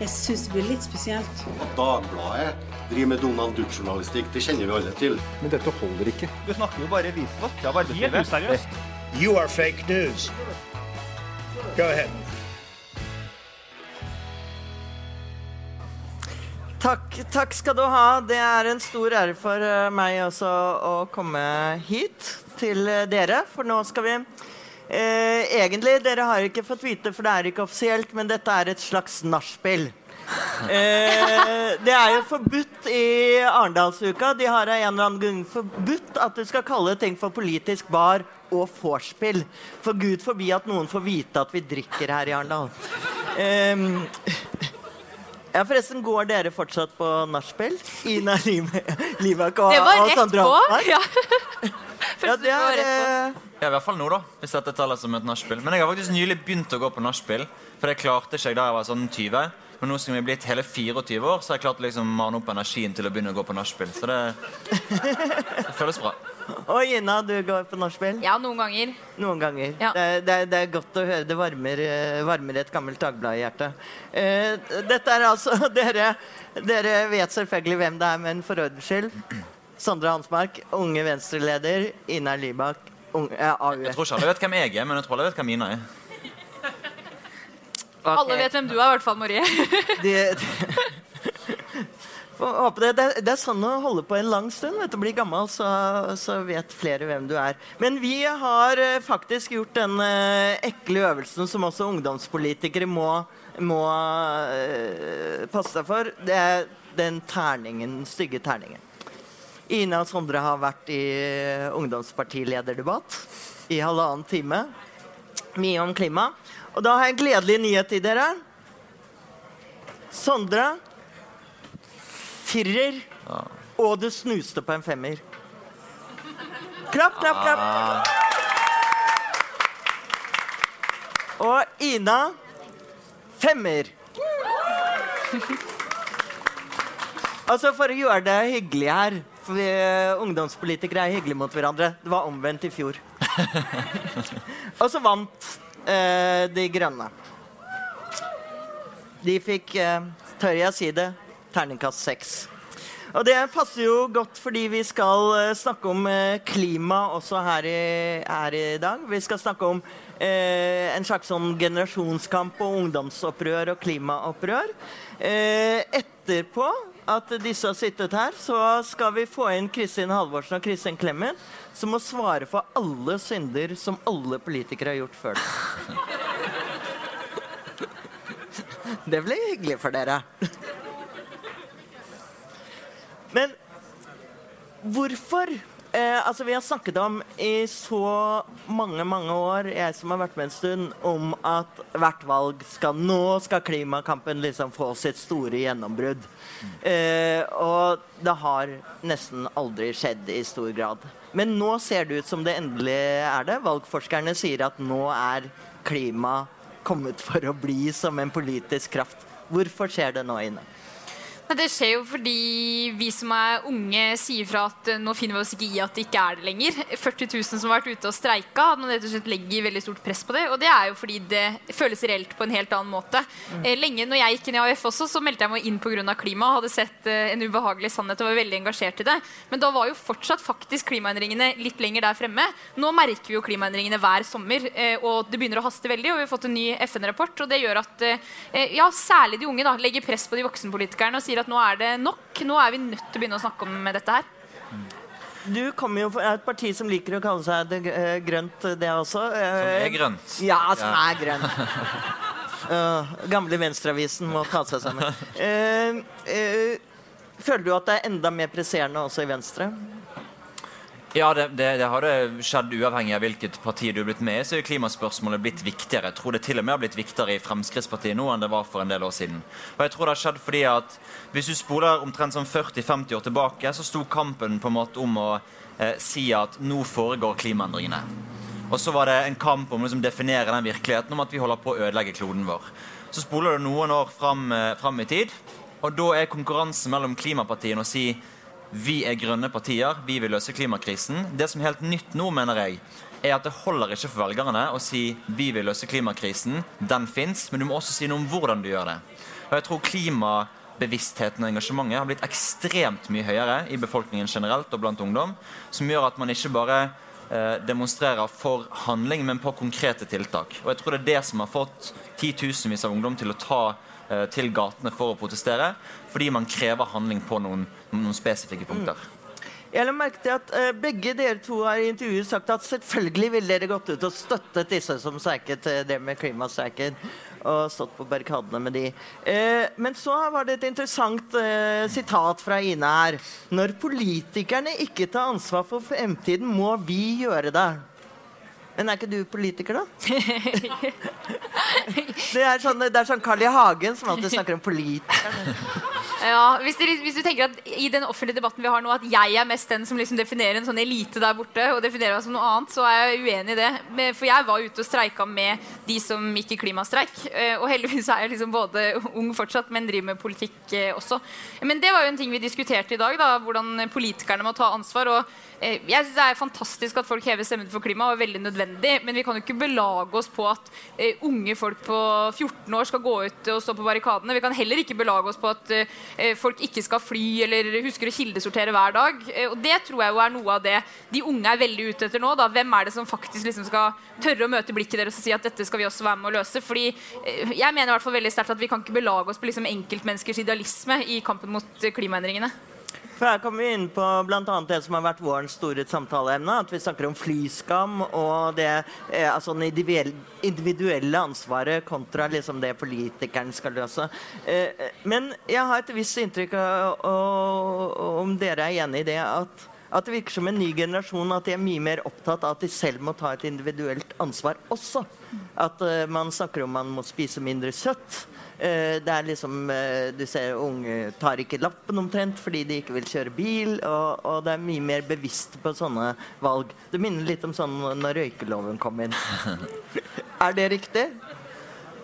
Jeg syns det blir litt spesielt. At Dagbladet driver med Donald Duck-journalistikk, det kjenner vi alle til. Men dette holder ikke. Du snakker jo bare visvask av arbeidslivet. You are fake news. Go ahead. Takk, takk skal du ha. Det er en stor ære for eh, meg også å komme hit til eh, dere. For nå skal vi eh, Egentlig, dere har ikke fått vite, for det er ikke offisielt, men dette er et slags nachspiel. Eh, det er jo forbudt i Arendalsuka. De har av en eller annen grunn forbudt at du skal kalle ting for politisk bar og vorspiel. For gud forbi at noen får vite at vi drikker her i Arendal. Eh, ja, forresten, Går dere fortsatt på nachspiel? Ina Livak og, Det var og rett Sandra på. Ja. Ja, det var er, rett på. eh, Ja, i hvert fall nå, da. Hvis dette teller som et nachspiel. Men jeg har faktisk nylig begynt å gå på nachspiel. For det klarte ikke jeg da jeg var sånn 20. Men nå som jeg er blitt hele 24 år, så har jeg klart å liksom mane opp energien til å begynne å gå på nachspiel. Så det, det føles bra. Og Ina, du går på nachspiel? ja, noen ganger. Noen ganger. Ja. Det, er- det, er- det er godt å høre. Det varmer, eh, varmer et gammelt Dagblad-hjerte. Eh, dette er altså dere, dere vet selvfølgelig hvem det er, men for ordens skyld. Sondre Hansmark, unge Venstre-leder. Ina Libak, unge, eh, AUF. Jeg tror ikke alle vet hvem jeg er, men jeg tror alle vet hvem Ina er. Okay. Alle vet hvem du er, i hvert fall, Marie. de, håpe det, det, det er sånn å holde på en lang stund. Vet du, bli gammel, så, så vet flere hvem du er. Men vi har eh, faktisk gjort den eh, ekle øvelsen som også ungdomspolitikere må, må eh, passe seg for. Det er den terningen, stygge terningen. Ina og Sondre har vært i ungdomspartilederdebatt i halvannen time. Mye om klima. Og da har jeg en gledelig nyhet til dere. Sondre firer, og du snuste på en femmer. Klapp, klapp, klapp. Og Ina femmer. Altså, for å gjøre det hyggelig her for vi, Ungdomspolitikere er hyggelige mot hverandre. Det var omvendt i fjor. Og så vant eh, De Grønne. De fikk, eh, tør jeg si det, terningkast seks. Og det passer jo godt fordi vi skal eh, snakke om eh, klima også her i, her i dag. Vi skal snakke om eh, en slags sånn generasjonskamp og ungdomsopprør og klimaopprør. Eh, etterpå at disse har sittet her, så skal vi få inn Kristin Halvorsen og Kristin Clemet, som må svare for alle synder som alle politikere har gjort før. Det blir hyggelig for dere. Men hvorfor eh, altså Vi har snakket om i så mange mange år, jeg som har vært med en stund, om at hvert valg skal Nå skal klimakampen liksom få sitt store gjennombrudd. Eh, og det har nesten aldri skjedd i stor grad. Men nå ser det ut som det endelig er det. Valgforskerne sier at nå er klima kommet for å bli som en politisk kraft. Hvorfor skjer det nå inne? Men Det skjer jo fordi vi som er unge sier fra at eh, nå finner vi oss ikke i at det ikke er det lenger. 40 000 som har vært ute og streika, at man rett og slett legger veldig stort press på det. Og det er jo fordi det føles reelt på en helt annen måte. Mm. lenge når jeg gikk inn i AUF også, så meldte jeg meg inn pga. klima. Hadde sett eh, en ubehagelig sannhet og var veldig engasjert i det. Men da var jo fortsatt faktisk klimaendringene litt lenger der fremme. Nå merker vi jo klimaendringene hver sommer, eh, og det begynner å haste veldig. Og vi har fått en ny FN-rapport, og det gjør at eh, ja, særlig de unge da, legger press på de voksenpolitikerne og sier at nå er det nok. Nå er vi nødt til å begynne å snakke om dette her. Du kommer jo fra et parti som liker å kalle seg det eh, grønt, det også. Eh, Som er grønt. Ja, som Ja. er grønt. uh, gamle Venstreavisen må ta seg sammen. Uh, uh, føler du at det er enda mer presserende også i Venstre? Ja, det, det, det hadde skjedd uavhengig av hvilket parti du er blitt med i. Så er klimaspørsmålet blitt viktigere. Jeg tror det til og med har blitt viktigere i Fremskrittspartiet nå enn det var for en del år siden. Og jeg tror det har skjedd fordi at hvis du spoler omtrent sånn 40-50 år tilbake, så sto kampen på en måte om å eh, si at nå foregår klimaendringene. Og så var det en kamp om å liksom, definere den virkeligheten om at vi holder på å ødelegge kloden vår. Så spoler du noen år fram, eh, fram i tid, og da er konkurransen mellom klimapartiene å si vi er grønne partier, vi vil løse klimakrisen. Det som er helt nytt nå, mener jeg, er at det holder ikke for velgerne å si vi vil løse klimakrisen, den fins, men du må også si noe om hvordan du gjør det. Og jeg tror klimabevisstheten og engasjementet har blitt ekstremt mye høyere i befolkningen generelt og blant ungdom, som gjør at man ikke bare eh, demonstrerer for handling, men på konkrete tiltak. Og jeg tror det er det som har fått titusenvis av ungdom til å ta eh, til gatene for å protestere, fordi man krever handling på noen, noen spesifikke punkter. Jeg la merke til at uh, Begge dere to har i intervjuet sagt at selvfølgelig ville dere gått ut og støttet disse som streiket uh, det med klimastreiken. Og stått på barrikadene med de. Uh, men så var det et interessant sitat fra Ine her. Når politikerne ikke tar ansvar for fremtiden, må vi gjøre det. Men er ikke du politiker, da? det, er sånn, det er sånn Carl I. Hagen som alltid snakker om politikerne. Ja, hvis, dere, hvis, du tenker at i den offentlige debatten vi har nå, at jeg er mest den som liksom definerer en sånn elite der borte, og definerer meg som noe annet, så er jeg uenig i det. For jeg var ute og streika med de som gikk i klimastreik. Eh, og heldigvis er jeg liksom både ung fortsatt, men driver med politikk eh, også. Men det var jo en ting vi diskuterte i dag, da, hvordan politikerne må ta ansvar. og jeg synes Det er fantastisk at folk hever stemmen for klima, og er veldig nødvendig, men vi kan jo ikke belage oss på at uh, unge folk på 14 år skal gå ut og stå på barrikadene. Vi kan heller ikke belage oss på at uh, folk ikke skal fly eller husker å kildesortere hver dag. Uh, og Det tror jeg jo er noe av det de unge er veldig ute etter nå. Da. Hvem er det som faktisk liksom skal tørre å møte blikket deres og si at dette skal vi også være med å løse? Fordi Jeg mener i hvert fall veldig sterkt at vi kan ikke belage oss på liksom enkeltmenneskers idealisme i kampen mot klimaendringene. For Her kommer vi inn på blant annet det som har vært vårens store samtaleemne. At vi snakker om flyskam og det eh, altså individuelle ansvaret kontra liksom det politikeren skal løse. Eh, men jeg har et visst inntrykk av om dere er enig i det, at, at det virker som en ny generasjon at de er mye mer opptatt av at de selv må ta et individuelt ansvar også. At man snakker om man må spise mindre kjøtt. Uh, det er liksom uh, Du ser unge tar ikke lappen omtrent fordi de ikke vil kjøre bil. Og, og det er mye mer bevisst på sånne valg. Det minner litt om sånn når røykeloven kom inn. er det riktig?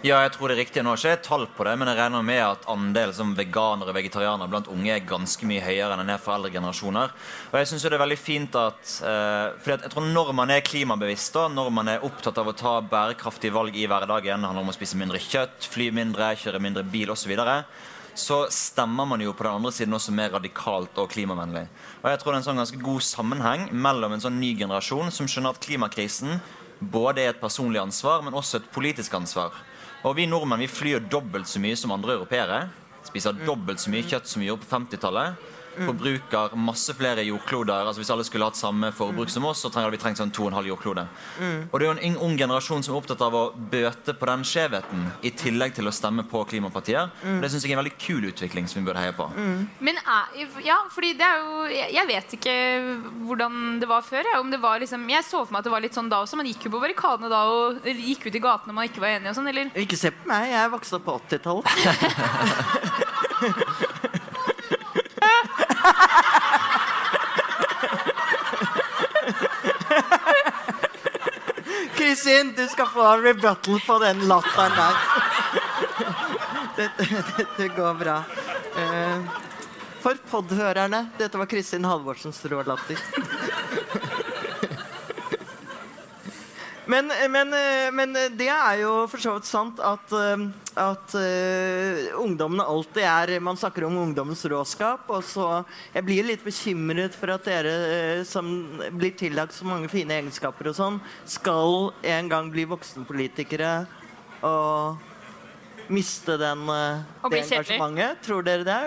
Ja, jeg tror det er riktig. Nå har ikke tall på det, men jeg regner med at andelen som veganere og vegetarianere blant unge er ganske mye høyere enn den er for eldre generasjoner. Og jeg synes jo det er veldig fint at, uh, fordi jeg tror Når man er klimabevisst, da, når man er opptatt av å ta bærekraftige valg i hverdagen, handler om å spise mindre kjøtt, fly mindre, kjøre mindre bil osv., så stemmer man jo på den andre siden også mer radikalt og klimavennlig. Og jeg tror det er en sånn ganske god sammenheng mellom en sånn ny generasjon som skjønner at klimakrisen både er et personlig ansvar, men også et politisk ansvar. Og vi nordmenn vi flyr dobbelt så mye som andre europeere. Spiser dobbelt så mye kjøtt som vi gjorde på 50-tallet. Mm. forbruker masse flere jordkloder. altså Hvis alle skulle hatt samme forbruk mm. som oss, så trenger vi trengt sånn 2,5 jordklode. Mm. Og det er jo en ung generasjon som er opptatt av å bøte på den skjevheten, i tillegg til å stemme på klimapartier. Mm. Det syns jeg er en veldig kul utvikling som vi burde heie på. Mm. Men ja, fordi det er jo Jeg vet ikke hvordan det var før. Ja, om det var liksom, jeg så for meg at det var litt sånn da også. Man gikk jo på barrikadene da og gikk ut i gatene når man ikke var enig og sånn, eller? Ikke se på meg, jeg vokste opp på 80-tallet. Kristin, du skal få rebuttal på den latteren der. Dette, dette går bra. Eh, for podhørerne, dette var Kristin Halvorsens rå latter. Men, men, men, det er jo for så vidt sant at, eh, at uh, ungdommene alltid er Man snakker om ungdommens råskap. Og så Jeg blir litt bekymret for at dere uh, som blir tillagt så mange fine egenskaper og sånn, skal en gang bli voksenpolitikere og miste den, uh, det engasjementet. Tror dere det?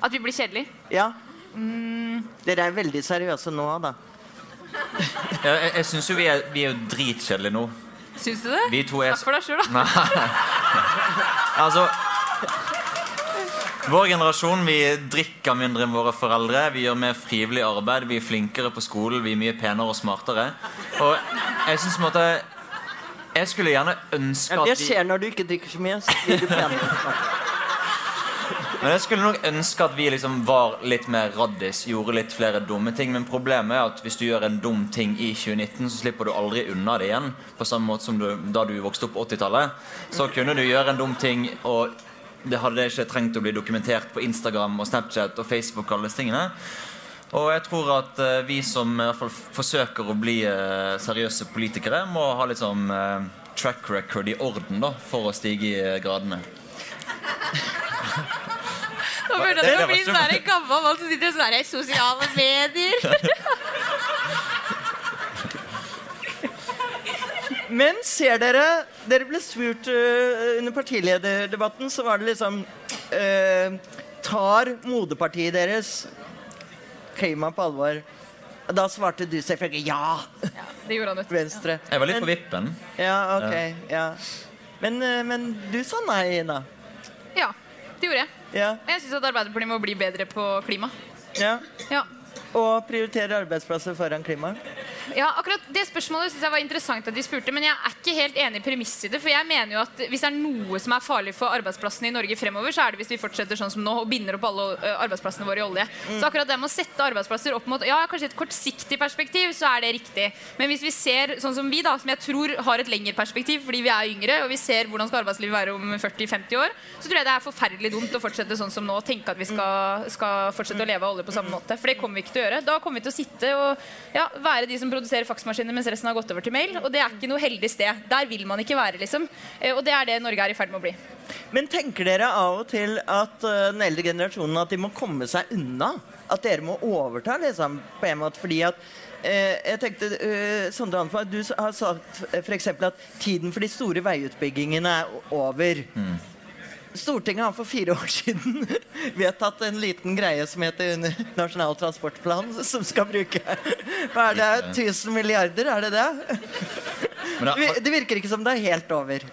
At vi blir kjedelige? Ja. Mm. Dere er veldig seriøse nå, da ja, jeg jeg syns jo vi er, vi er jo dritkjedelige nå. Syns du det? Vi to er Takk for deg sjøl, da. altså Vår generasjon vi drikker mindre enn våre foreldre. Vi gjør mer frivillig arbeid, vi er flinkere på skolen, vi er mye penere og smartere. Og jeg synes på en måte Jeg skulle gjerne ønske at vi Det skjer når du ikke drikker så mye. Så blir du penere. Men Jeg skulle nok ønske at vi liksom var litt mer raddis, gjorde litt flere dumme ting. Men problemet er at hvis du gjør en dum ting i 2019, så slipper du aldri unna det igjen. På samme måte som du, da du vokste opp på 80-tallet. Så kunne du gjøre en dum ting, og det hadde ikke trengt å bli dokumentert på Instagram og Snapchat og Facebook. og alle disse tingene Og jeg tror at eh, vi som i hvert fall forsøker å bli eh, seriøse politikere, må ha litt sånn eh, track record i orden da, for å stige i gradene. Nå burde jeg bli sånn der gammel mann som sitter og sånn i sosiale medier. Men ser dere Dere ble spurt uh, under partilederdebatten, så var det liksom uh, Tar moderpartiet deres klima på alvor? Da svarte du selvfølgelig ja. Det gjorde han, ut. Venstre. Jeg var litt Men- på vippen. Ja, ok. Ja. Men, øh, men du sa nei, Ina. Ja, det gjorde jeg. Ja. Og Jeg syns at Arbeiderpartiet må bli bedre på klima. ja. Ja. Og prioritere arbeidsplasser foran klima. Ja, akkurat Det spørsmålet synes jeg var interessant at de spurte, men jeg er ikke helt enig i premisset i det. For jeg mener jo at hvis det er noe som er farlig for arbeidsplassene i Norge fremover, så er det hvis vi fortsetter sånn som nå og binder opp alle arbeidsplassene våre i olje. Så akkurat det med å sette arbeidsplasser opp mot Ja, kanskje et kortsiktig perspektiv, så er det riktig. Men hvis vi ser sånn som vi, da, som jeg tror har et lengre perspektiv fordi vi er yngre, og vi ser hvordan skal arbeidslivet være om 40-50 år, så tror jeg det er forferdelig dumt å fortsette sånn som nå og tenke at vi skal, skal fortsette å leve av olje på samme måte. For det kommer vi ikke til å gjøre. Da kommer vi til å sitte og ja, være de som produserer faksmaskiner mens resten har gått over til mail. Og det er ikke noe heldig sted. Der vil man ikke være, liksom. Eh, Og det er det Norge er i ferd med å bli. Men tenker dere av og til at uh, den eldre generasjonen at de må komme seg unna? At dere må overta, liksom, på en måte? Fordi at uh, jeg tenkte, uh, Sondre Anfa, Du har sagt for eksempel at tiden for de store veiutbyggingene er over. over. Stortinget har for fire år siden vedtatt en liten greie som heter Nasjonal transportplan, som skal bruke Hva er det? 1000 milliarder, er det det? Det, virker ikke som det er helt over.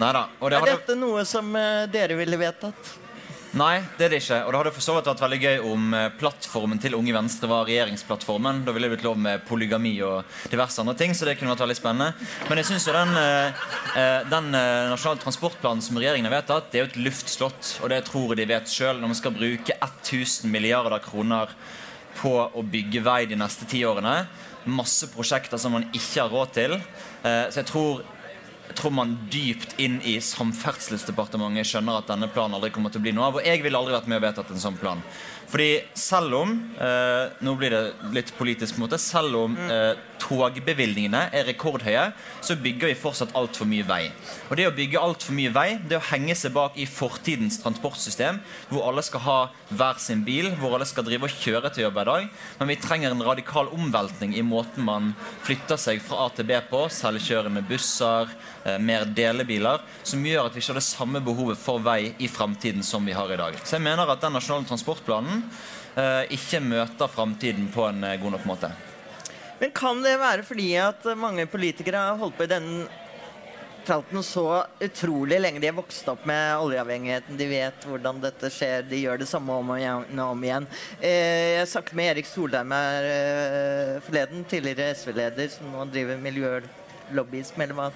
neida, og det Er dette noe som eh, dere ville vedtatt? Nei, det er det ikke. Og det hadde for så vidt vært veldig gøy om eh, plattformen til Unge Venstre var regjeringsplattformen. Da ville det blitt lov med polygami og diverse andre ting. så det kunne vært veldig spennende. Men jeg synes jo den, eh, eh, den nasjonale transportplanen som regjeringen har vedtatt, det er jo et luftslott. Og det tror jeg de vet sjøl. Når man skal bruke 1000 milliarder kroner på å bygge vei de neste ti årene. Masse prosjekter som man ikke har råd til. Så jeg tror, tror man dypt inn i Samferdselsdepartementet skjønner at denne planen aldri kommer til å bli noe av. Og jeg ville aldri vært med og vedtatt en sånn plan. Fordi selv om eh, Nå blir det litt politisk på en måte. Selv om eh, togbevilgningene er rekordhøye, så bygger vi fortsatt altfor mye vei. Og det å bygge altfor mye vei, det å henge seg bak i fortidens transportsystem, hvor alle skal ha hver sin bil, hvor alle skal drive og kjøre til jobb hver dag. Men vi trenger en radikal omveltning i måten man flytter seg fra A til B på. Selvkjørende busser, eh, mer delebiler, som gjør at vi ikke har det samme behovet for vei i fremtiden som vi har i dag. Så jeg mener at den nasjonale transportplanen eh, ikke møter fremtiden på en eh, god nok måte. Men kan det være fordi at mange politikere har holdt på i denne tralten så utrolig lenge? De har vokst opp med oljeavhengigheten, de vet hvordan dette skjer, de gjør det samme om og igjen. om igjen. Eh, jeg snakket med Erik Solheim her eh, forleden, tidligere SV-leder, som nå driver miljølobbyisme, eller hva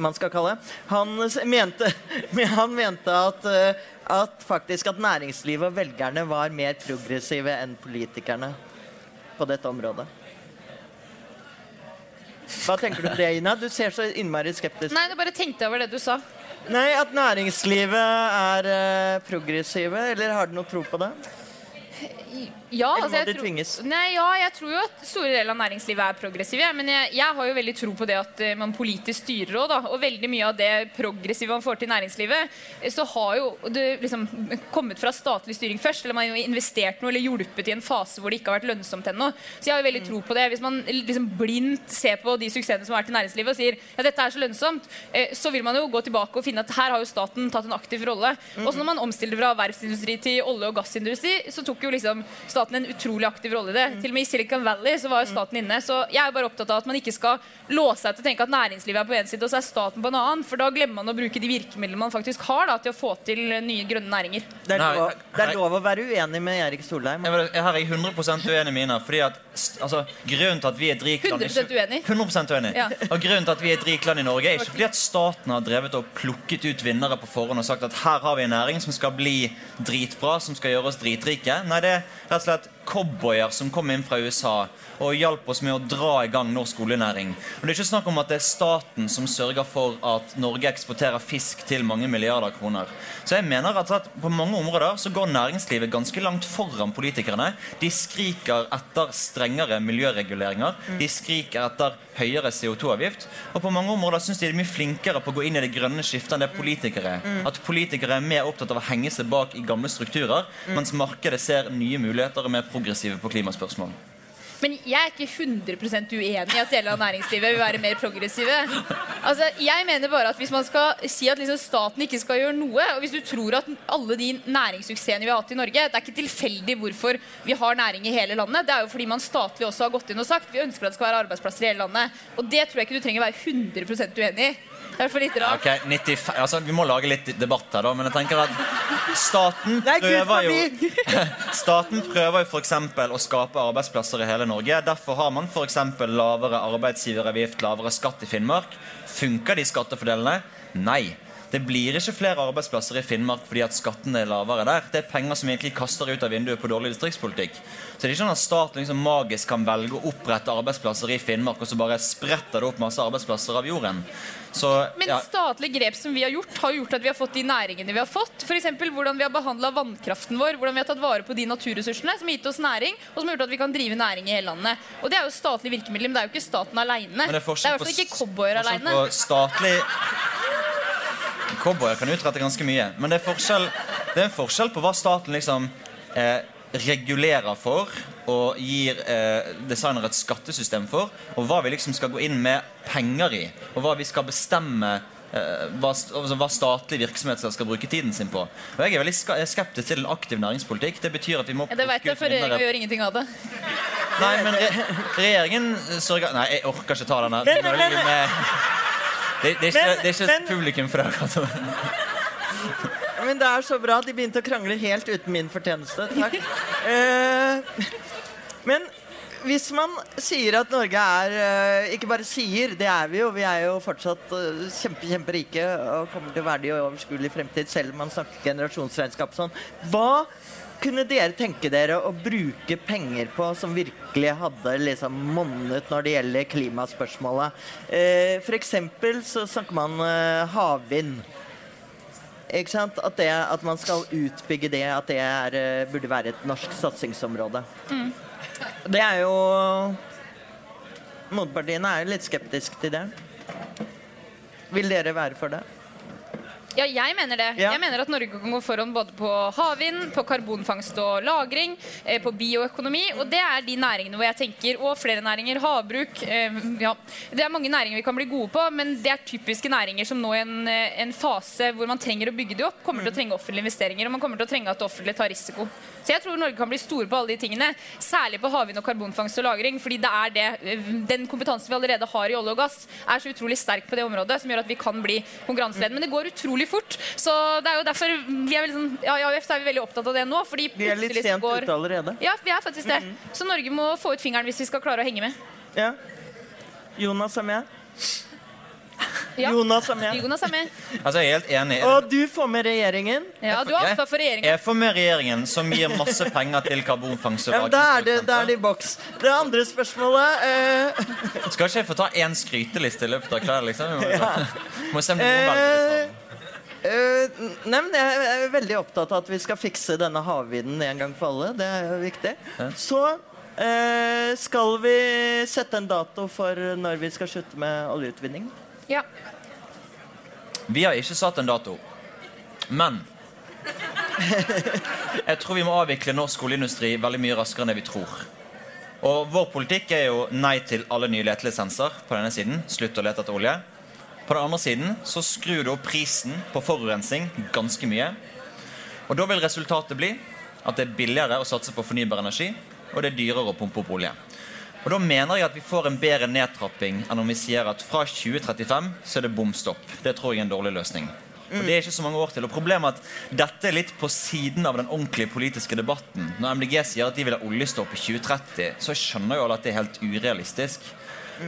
man skal kalle. Han mente, han mente at, eh, at faktisk at næringslivet og velgerne var mer progressive enn politikerne på dette området. Hva tenker du om det, Ina? Du ser så innmari skeptisk Nei, jeg bare tenkte over det du sa. Nei, At næringslivet er eh, progressive, eller har du noe tro på det? Ja, Eller altså, må jeg de tror- tvinges? Nei, ja, jeg tror jo at store deler av næringslivet er progressive. Men jeg, jeg har jo veldig tro på det at eh, man politisk styrer òg, da. Og veldig mye av det progressive man får til næringslivet, eh, så har jo det liksom kommet fra statlig styring først. Eller man har investert noe eller hjulpet i en fase hvor det ikke har vært lønnsomt ennå. Så jeg har jo veldig tro på det. Hvis man liksom blindt ser på de suksessene som har vært i næringslivet og sier ja, dette er så lønnsomt, eh, så vil man jo gå tilbake og finne at her har jo staten tatt en aktiv rolle. Og så når man omstiller fra verftsindustri til olje- og gassindustri, så tok jo liksom staten en utrolig aktiv rolle i det. Til og med i Silicon Valley så var jo staten inne. Så jeg er bare opptatt av at man ikke skal låse seg til å tenke at næringslivet er på en side, og så er staten på en annen. For da glemmer man å bruke de virkemidlene man faktisk har da, til å få til nye grønne næringer. Det er, lov, det er lov å være uenig med Erik Solheim. Her er jeg 100% uenig med Ina. Fordi at, altså, grunnen til at vi er et rikt land 100% uenig. 100% uenig. Ja. Og grunnen til at vi er et rikt land i Norge, er ikke fordi at staten har drevet og plukket ut vinnere på forhånd og sagt at her har vi en næring som skal bli dritbra, som skal gjøre oss dritrike. Nei, det er rett og slett satt cowboyer som kom inn fra USA og hjalp oss med å dra i gang norsk oljenæring. Og Det er ikke snakk om at det er staten som sørger for at Norge eksporterer fisk til mange milliarder kroner. Så jeg mener at, at på mange områder så går næringslivet ganske langt foran politikerne. De skriker etter strengere miljøreguleringer. De skriker etter høyere CO2-avgift. Og på mange områder syns de er mye flinkere på å gå inn i det grønne skiftet enn det politikere er. At politikere er mer opptatt av å henge seg bak i gamle strukturer, mens markedet ser nye muligheter og mer mer progressive på klimaspørsmål. Men jeg er ikke 100% uenig i at deler av næringslivet vil være mer progressive. Altså, jeg mener bare at Hvis man skal si at liksom staten ikke skal gjøre noe, og hvis du tror at alle de næringssuksessene vi har hatt i Norge Det er ikke tilfeldig hvorfor vi har næring i hele landet. Det er jo fordi man statlig også har gått inn og sagt vi ønsker at det skal være arbeidsplasser i hele landet. Og det tror jeg ikke du trenger å være 100% uenig i. Det er for litt rart. Ok, 95, altså Vi må lage litt debatt her, da. Men jeg tenker at staten Nei, Gud prøver jo! Staten prøver jo f.eks. å skape arbeidsplasser i hele Norge. Derfor har man f.eks. lavere arbeidsgiveravgift, lavere skatt i Finnmark. Funker de skattefordelene? Nei. Det blir ikke flere arbeidsplasser i Finnmark fordi at skattene er lavere der. Det er penger som egentlig kaster ut av vinduet på dårlig distriktspolitikk. Så det er ikke sånn at staten liksom magisk kan velge å opprette arbeidsplasser i Finnmark, og så bare spretter det opp masse arbeidsplasser av jorden. Så, Men ja. statlige grep som vi har gjort, har gjort at vi har fått de næringene vi har fått. F.eks. hvordan vi har behandla vannkraften vår, hvordan vi har tatt vare på de naturressursene som har gitt oss næring, og som har gjort at vi kan drive næring i hele landet. Og det er jo statlige virkemidler, men det er jo ikke staten aleine. Det er i hvert fall ikke cowboyer aleine. statlig Cowboyer kan utrette ganske mye. Men det er, forskjell, det er en forskjell på hva staten liksom eh, regulerer for og gir eh, designere et skattesystem for, og hva vi liksom skal gå inn med penger i, og hva vi skal bestemme eh, hva, altså hva statlige virksomheter skal bruke tiden sin på. Og Jeg er veldig skeptisk til en aktiv næringspolitikk. Det betyr at vi må Ja, det vet jeg, for regjeringa gjør ingenting av det. Nei, men re regjeringen sørger Nei, jeg orker ikke ta denne. Men- men- men. Det, det er ikke, Men- det er ikke publikum for det. Men det er så bra de begynte å krangle helt uten min fortjeneste. Takk. Eh, men hvis man sier at Norge er eh, Ikke bare sier, det er vi jo. Vi er jo fortsatt eh, kjempe, kjemperike og kommer til å være det i overskuelig fremtid, selv om man snakker generasjonsregnskap sånn. Hva kunne dere tenke dere å bruke penger på som virkelig hadde liksom monnet når det gjelder klimaspørsmålet? Eh, eksempel så snakker man eh, havvind. Ikke sant? At, det, at man skal utbygge det, at det er, eh, burde være et norsk satsingsområde. Det er jo Motpartiene er jo litt skeptiske til det. Vil dere være for det? Ja, jeg mener det. Ja. Jeg mener at Norge kan gå foran både på havvind, på karbonfangst og -lagring, eh, på bioøkonomi. Og det er de næringene hvor jeg tenker Og flere næringer. Havbruk. Eh, ja. Det er mange næringer vi kan bli gode på, men det er typiske næringer som nå i en, eh, en fase hvor man trenger å bygge de opp, kommer til å trenge offentlige investeringer. Og man kommer til å trenge at det offentlige tar risiko. Så jeg tror Norge kan bli store på alle de tingene. Særlig på havvind og karbonfangst og -lagring. fordi det er det, eh, den kompetansen vi allerede har i olje og gass, er så utrolig sterk på det området, som gjør at vi kan bli konkurranseledende. Men det går utrolig fort. Så det er jo derfor vi er veldig sånn, ja, i AUF er vi veldig opptatt av det nå. fordi Vi er litt sent går- ute allerede. Ja, vi er faktisk det. Så Norge må få ut fingeren hvis vi skal klare å henge med. Ja. Jonas er med. Ja. Jonas er med. Jonas er med. Altså, jeg er helt enig. Og du får med regjeringen. Ja, du har ansvar for regjeringen. Jeg får med regjeringen, som gir masse penger til karbonfangst. og Ja, lagring, da er det, da er det i boks. Det andre spørsmålet eh, Skal ikke jeg få ta én skryteliste i løpet av kvelden? Liksom? Må, må se om noen velger eh, det. Eh, Nei, men Jeg er veldig opptatt av at vi skal fikse denne havvinden en gang for alle. Det er jo viktig. Ja. Så uh, skal vi sette en dato for når vi skal slutte med oljeutvinning. Ja. Vi har ikke satt en dato. Men jeg tror vi må avvikle norsk oljeindustri veldig mye raskere enn det vi tror. Og Vår politikk er jo nei til alle nye letelisenser på denne siden. Slutt å lete etter olje. På den andre siden så skrur du opp prisen på forurensning ganske mye. Og Da vil resultatet bli at det er billigere å satse på fornybar energi, og det er dyrere å pumpe opp olje. Og Da mener jeg at vi får en bedre nedtrapping enn om vi sier at fra 2035 så er det bom stopp. Det tror jeg er en dårlig løsning. Og Det er ikke så mange år til. Og Problemet er at dette er litt på siden av den ordentlige politiske debatten. Når MDG sier at de vil ha oljestopp i 2030, så skjønner jo alle at det er helt urealistisk.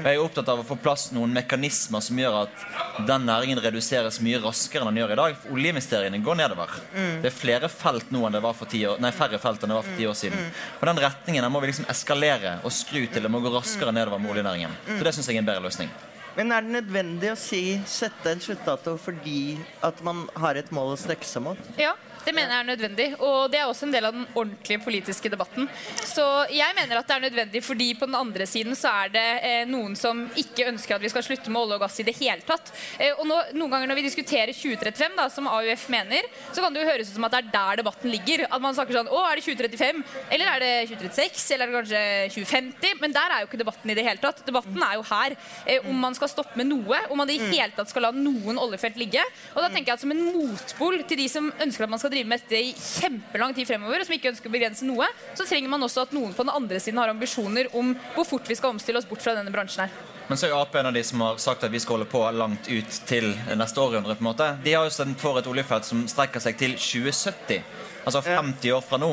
Og jeg er opptatt av å få plass noen mekanismer som gjør at den næringen reduseres mye raskere enn den gjør i dag. For Oljeinvesteringene går nedover. Det er flere felt nå enn det var for ti år, nei, færre felt enn det var for ti år siden. Og den retningen den må vi liksom eskalere og skru til. Det må gå raskere nedover med oljenæringen. Så det syns jeg er en bedre løsning. Men er det nødvendig å si, sette en sluttdato fordi at man har et mål å strekke seg mot? Ja, det mener jeg er nødvendig. Og det er også en del av den ordentlige politiske debatten. Så jeg mener at det er nødvendig fordi på den andre siden så er det eh, noen som ikke ønsker at vi skal slutte med olje og gass i det hele tatt. Eh, og nå, noen ganger når vi diskuterer 2035, da, som AUF mener, så kan det jo høres ut som at det er der debatten ligger. At man snakker sånn Å, er det 2035? Eller er det 2036? Eller er det kanskje 2050? Men der er jo ikke debatten i det hele tatt. Debatten er jo her. Eh, om man skal stoppe med noe. Om man i det hele tatt skal la noen oljefelt ligge. Og da tenker jeg at som en motpol til de som ønsker at man skal drive med dette i kjempelang tid fremover, og som ikke ønsker å begrense noe, så trenger man også at noen på den andre siden har ambisjoner om hvor fort vi skal omstille oss bort fra denne bransjen her. Men så er Ap en av de som har sagt at vi skal holde på langt ut til neste århundre. på en måte. De har jo stemt for et oljefelt som strekker seg til 2070. Altså 50 år fra nå.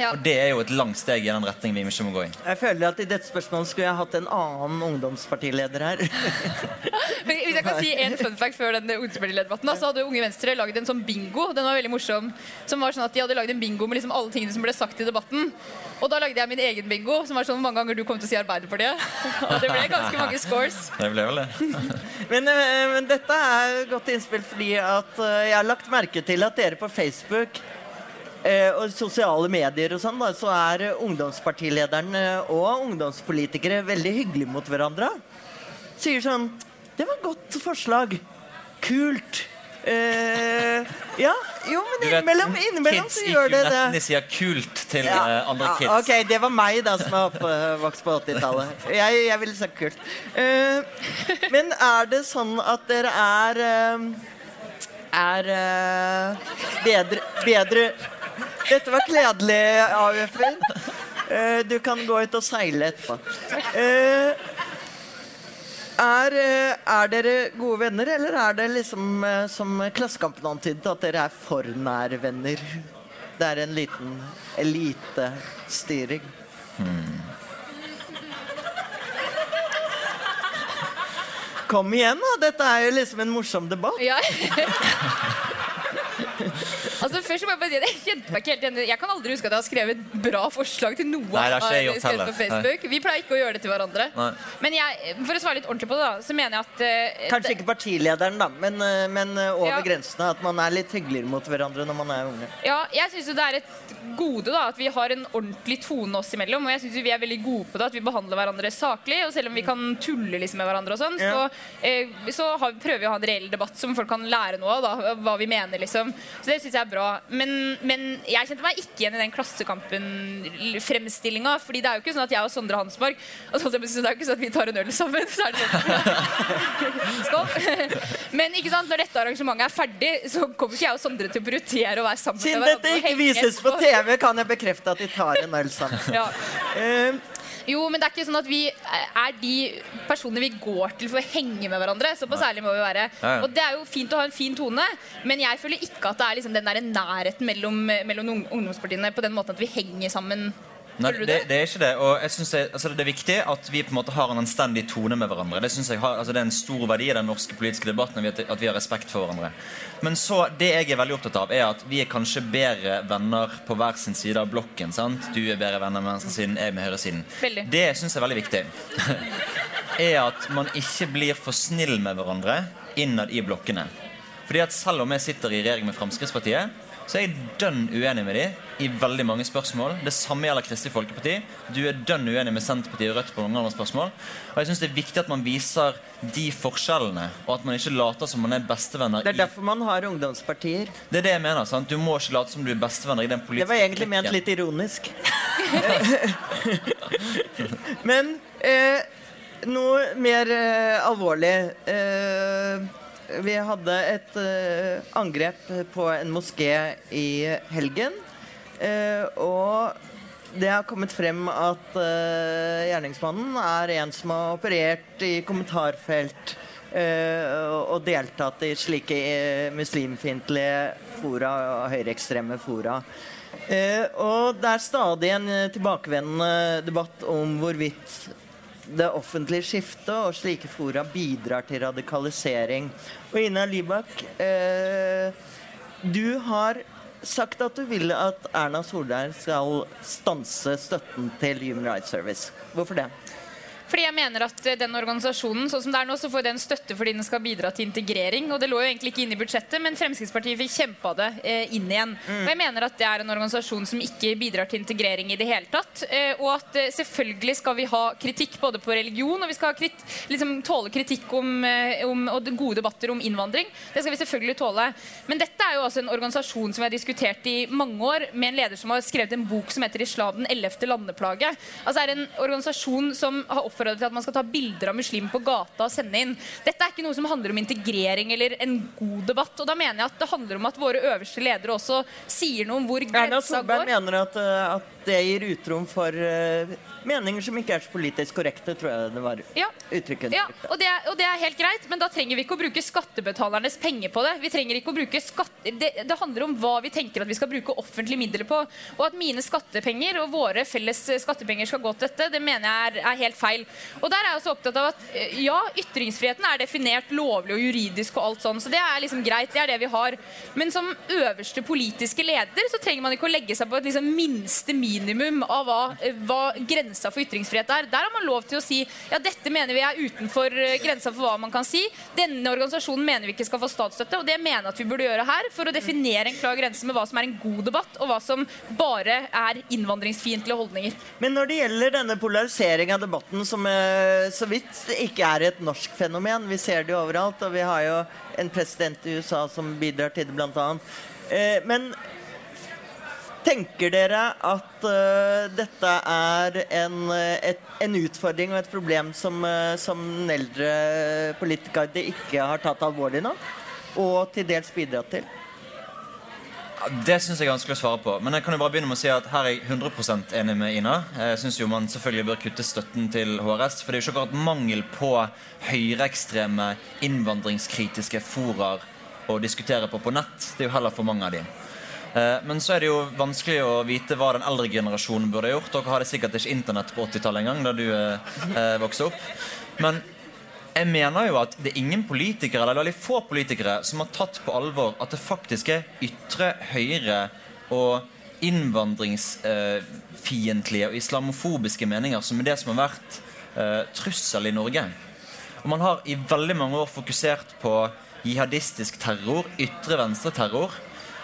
Ja. Og det er jo et langt steg i den retningen vi ikke må gå i. Jeg føler at i dette spørsmålet skulle jeg hatt en annen ungdomspartileder her. Men Hvis jeg kan si en fun fact før den ungdomspartilederdebatten, så hadde Unge Venstre laget en sånn bingo. Den var veldig morsom. Som var sånn at De hadde laget en bingo med liksom alle tingene som ble sagt i debatten. Og da lagde jeg min egen bingo, som var sånn hvor mange ganger du kom til å si Arbeiderpartiet. Og det ble ganske mange scores. Det ble vel det. Men, eh, men dette er godt innspill fordi at eh, jeg har lagt merke til at dere på Facebook eh, og sosiale medier og sånn, da, så er eh, ungdomspartilederen eh, og ungdomspolitikere veldig hyggelige mot hverandre. Sier sånn Det var et godt forslag. Kult. Eh, ja, jo, men innimellom, innimellom så gjør det det. Kids sier kult til Ja, uh, andre ja, kids. ok, det var meg da som er oppvokst på 80-tallet. Jeg, jeg ville sagt kult. Eh, men er det sånn at dere er Er bedre, bedre Dette var kledelig, AUF-er. Uh, du kan gå ut og seile etterpå. Uh, er, eh, er dere gode venner, eller er det liksom eh, som Klassekampen antydet, at dere er for nære venner? Det er en liten elitestyring. Kom igjen, da! Dette er jo liksom en morsom debatt. Ja. altså først må Jeg bare si at jeg kjente meg ikke helt igjen. Jeg kan aldri huske at jeg har skrevet bra forslag til noe. Nei, det har ikke jeg gjort på Facebook. Vi pleier ikke å gjøre det til hverandre. Nei. Men jeg, for å svare litt ordentlig på det, da, så mener jeg at uh, Kanskje ikke partilederen, da, men, eh, men eh, over Ja. grensene. At man er litt hyggeligere mot hverandre når man er unge. Ja, jeg syns det er et gode da, at vi har en ordentlig tone oss imellom. Og jeg synes vi er veldig gode på det, at vi behandler hverandre saklig. Og selv om vi kan tulle liksom med hverandre, og sånn, Ja. så, uh, så har, prøver vi å ha en reell debatt som folk kan lære noe av. Da, hva vi mener, liksom. Så det syns jeg er bra. Men, men jeg kjente meg ikke igjen i den Klassekampen-fremstillinga. fordi det er jo ikke sånn at jeg og Sondre Hansborg og så, det er jo ikke sånn at vi tar en øl sammen. Så er det sånn. Skål. Men ikke sant, når dette arrangementet er ferdig, så kommer ikke jeg og Sondre til å prioritere å være sammen Siden dette ikke vises på. TV, kan jeg bekrefte at de tar en øl sammen. Ja. Eh, Jo, men det er ikke sånn at vi er de personene vi går til for å henge med hverandre. Såpass ærlig må vi være. Ja, ja. Og det er jo fint å ha en fin tone, men jeg føler ikke at det er liksom den der nærheten mellom, mellom ungdomspartiene på den måten at vi henger sammen. Nei, det, det? er ikke det. Og jeg synes det, altså det er viktig at vi på en måte har en anstendig tone med hverandre. Det synes jeg har, altså det er en stor verdi i den norske politiske debatten at vi har respekt for hverandre. Men så, det jeg er veldig opptatt av, er at vi er kanskje bedre venner på hver sin side av blokken. sant? Du er bedre venner med venstresiden, jeg med høyresiden. Veldig. Det syns jeg er veldig viktig. er at man ikke blir for snill med hverandre innad i blokkene. Fordi at selv om jeg sitter i regjering med Fremskrittspartiet, så er jeg dønn uenig med dem i veldig mange spørsmål. Det samme gjelder Kristelig Folkeparti. Du er dønn uenig med Senterpartiet og Rødt på noen andre spørsmål. Og jeg synes det er viktig at man viser de forskjellene, og at man ikke later som man er bestevenner. det er derfor man har ungdomspartier. Det er det jeg mener. sant? Du må ikke late som du er bestevenner i den politiske Det var egentlig ment litt ironisk. Men eh, noe mer eh, alvorlig. Eh, vi hadde et uh, angrep på en moské i helgen. Uh, og det har kommet frem at uh, gjerningsmannen er en som har operert i kommentarfelt og- deltatt i slike muslimfiendtlige fora og høyreekstreme fora. Og det er stadig en tilbakevendende debatt om hvorvidt det offentlige skiftet og slike fora bidrar til radikalisering. Og Ina Libak, eh, du har sagt at du vil at Erna Solberg skal stanse støtten til Human Rights Service. Hvorfor det? Fordi jeg mener at eh, den organisasjonen sånn som det er nå, så får den støtte fordi den skal bidra til integrering. Og det lå jo egentlig ikke inne i budsjettet, men Fremskrittspartiet fikk kjempa det eh, inn igjen. Mm. Og jeg mener at det er en organisasjon som ikke bidrar til integrering i det hele tatt. Eh, og at eh, selvfølgelig skal vi ha kritikk både på religion, og vi skal krit liksom, tåle kritikk om, eh, om, og gode debatter om innvandring. Det skal vi selvfølgelig tåle. Men dette er jo altså en organisasjon som vi har diskutert i mange år, med en leder som har skrevet en bok som heter 'Islam den ellevte landeplage'. Altså er en organisasjon som har oppfordret oppfordra til at man skal ta bilder av muslimer på gata og sende inn. Dette er ikke noe som handler om integrering eller en god debatt. Og da mener jeg at det handler om at våre øverste ledere også sier noe om hvor grensa går. Erna Solberg mener at, eh, at det gir utrom for uh, meninger som ikke er så politisk korrekte, tror jeg det var ja. uttrykket. Ja, og det, er, og det, er, helt greit, men da trenger vi ikke å bruke skattebetalernes penger på det. Vi trenger ikke å bruke skatte... Det, det, handler om hva vi tenker at vi skal bruke offentlige midler på. Og at mine skattepenger og våre felles skattepenger skal gå til dette, det mener jeg er, er helt feil. Og der er jeg også opptatt av at eh, ja, ytringsfriheten er definert lovlig og juridisk og alt sånn, så det er liksom greit. Det er det vi har. Men som øverste politiske leder så trenger man ikke å legge seg på et liksom minste minimum av hva, hva grensa for ytringsfrihet er. Der har man lov til å si ja, dette mener vi er utenfor eh, grensa for hva man kan si. Denne organisasjonen mener vi ikke skal få statsstøtte, og det mener jeg at vi burde gjøre her for å definere en klar grense med hva som er en god debatt, og hva som bare er innvandringsfiendtlige holdninger. Men når det gjelder denne polarisering av debatten, som eh, så vidt ikke er et norsk fenomen, vi ser det jo overalt, og vi har jo en president i USA som bidrar til det, blant annet. Eh, men Tenker dere at uh, dette er en, eh, et, en, utfordring og et problem som, uh, som eldre politikerne ikke har tatt alvorlig nå? Og til dels bidratt til? Det syns jeg er vanskelig å svare på. Men jeg kan jo bare begynne med å si at her er jeg 100% enig med Ina. Jeg syns man selvfølgelig bør kutte støtten til HRS. For det er jo ikke akkurat mangel på høyreekstreme, innvandringskritiske foraer å diskutere på på nett. Det er jo heller for mange av dem. Eh, men så er det jo vanskelig å vite hva den eldre generasjonen burde gjort. Dere hadde sikkert ikke internett på 80-tallet engang da du eh, eh, vokste opp. Men jeg mener jo at det er ingen politikere eller veldig få politikere som har tatt på alvor at det faktisk er ytre høyre og innvandringsfiendtlige og islamofobiske meninger som er det som har vært eh, trussel i Norge. Og Man har i veldig mange år fokusert på jihadistisk terror, ytre venstre-terror.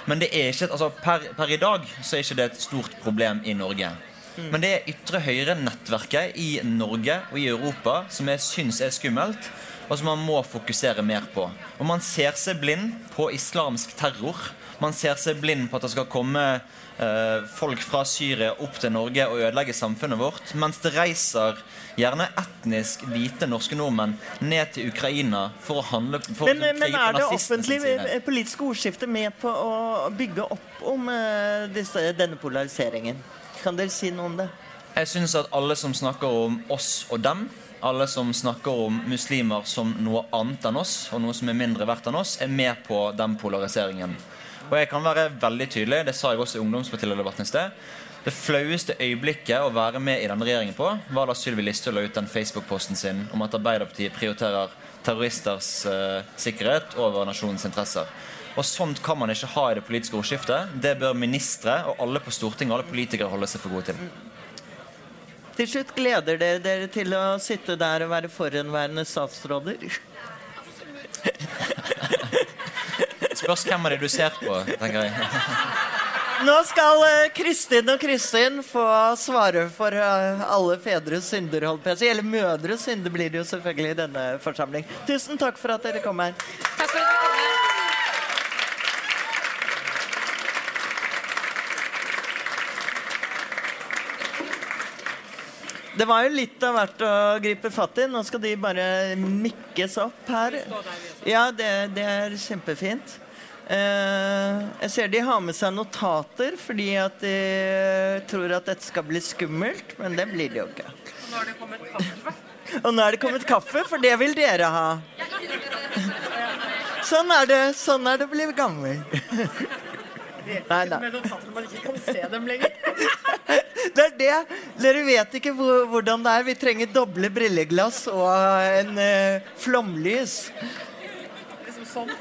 Men det er ikke, altså per, per, i dag så er ikke det et stort problem i Norge. Mm. Men det er ytre høyre-nettverket i Norge og i Europa som jeg syns er skummelt, og som man må fokusere mer på. Og man ser seg blind på islamsk terror. Man ser seg blind på at det skal komme eh, folk fra Syria opp til Norge og ødelegge samfunnet vårt, mens det reiser gjerne etnisk hvite norske nordmenn ned til Ukraina for å handle for Men, men er det offentlige politiske ordskiftet med på å bygge opp om eh, disse, denne polariseringen? Kan dere si noe om det? Jeg syns at alle som snakker om oss og dem, alle som snakker om muslimer som noe annet enn oss, og noe som er mindre verdt enn oss, er med på den polariseringen. Og jeg kan være veldig tydelig, det sa jeg også i ungdomspartilederdebatten i sted. Det flaueste øyeblikket å være med i denne regjeringen på, var da Sylvi Listhaug la ut den Facebook-posten sin om at Arbeiderpartiet prioriterer terroristers uh, sikkerhet over nasjonens interesser. Og Sånt kan man ikke ha i det politiske ordskiftet. Det bør ministre og alle på Stortinget alle politikere holde seg for gode til. Til slutt, gleder dere dere til å sitte der og være forhenværende statsråder? Spørs hvem av de du ser på, tenker jeg. Nå skal eh, Kristin og Kristin få svare for eh, alle fedres synder. Eller mødres synder blir det jo selvfølgelig i denne forsamling. Tusen takk for at dere kom her. Takk for at dere kom her. Det var jo litt av hvert å gripe fatt i. Nå skal de bare mikkes opp her. Ja, det, det er kjempefint. Uh, jeg ser de har med seg notater fordi at de tror at dette skal bli skummelt, men det blir det jo ikke. Og nå er det kommet kaffe. Og nå er det kommet kaffe, for det vil dere ha. Sånn er det. Sånn er det å bli gammel. Nei, nei. Med notater man ikke kan se dem lenger. Det er det. Dere vet ikke hvordan det er. Vi trenger doble brilleglass og en eh, flomlys. Liksom sånn.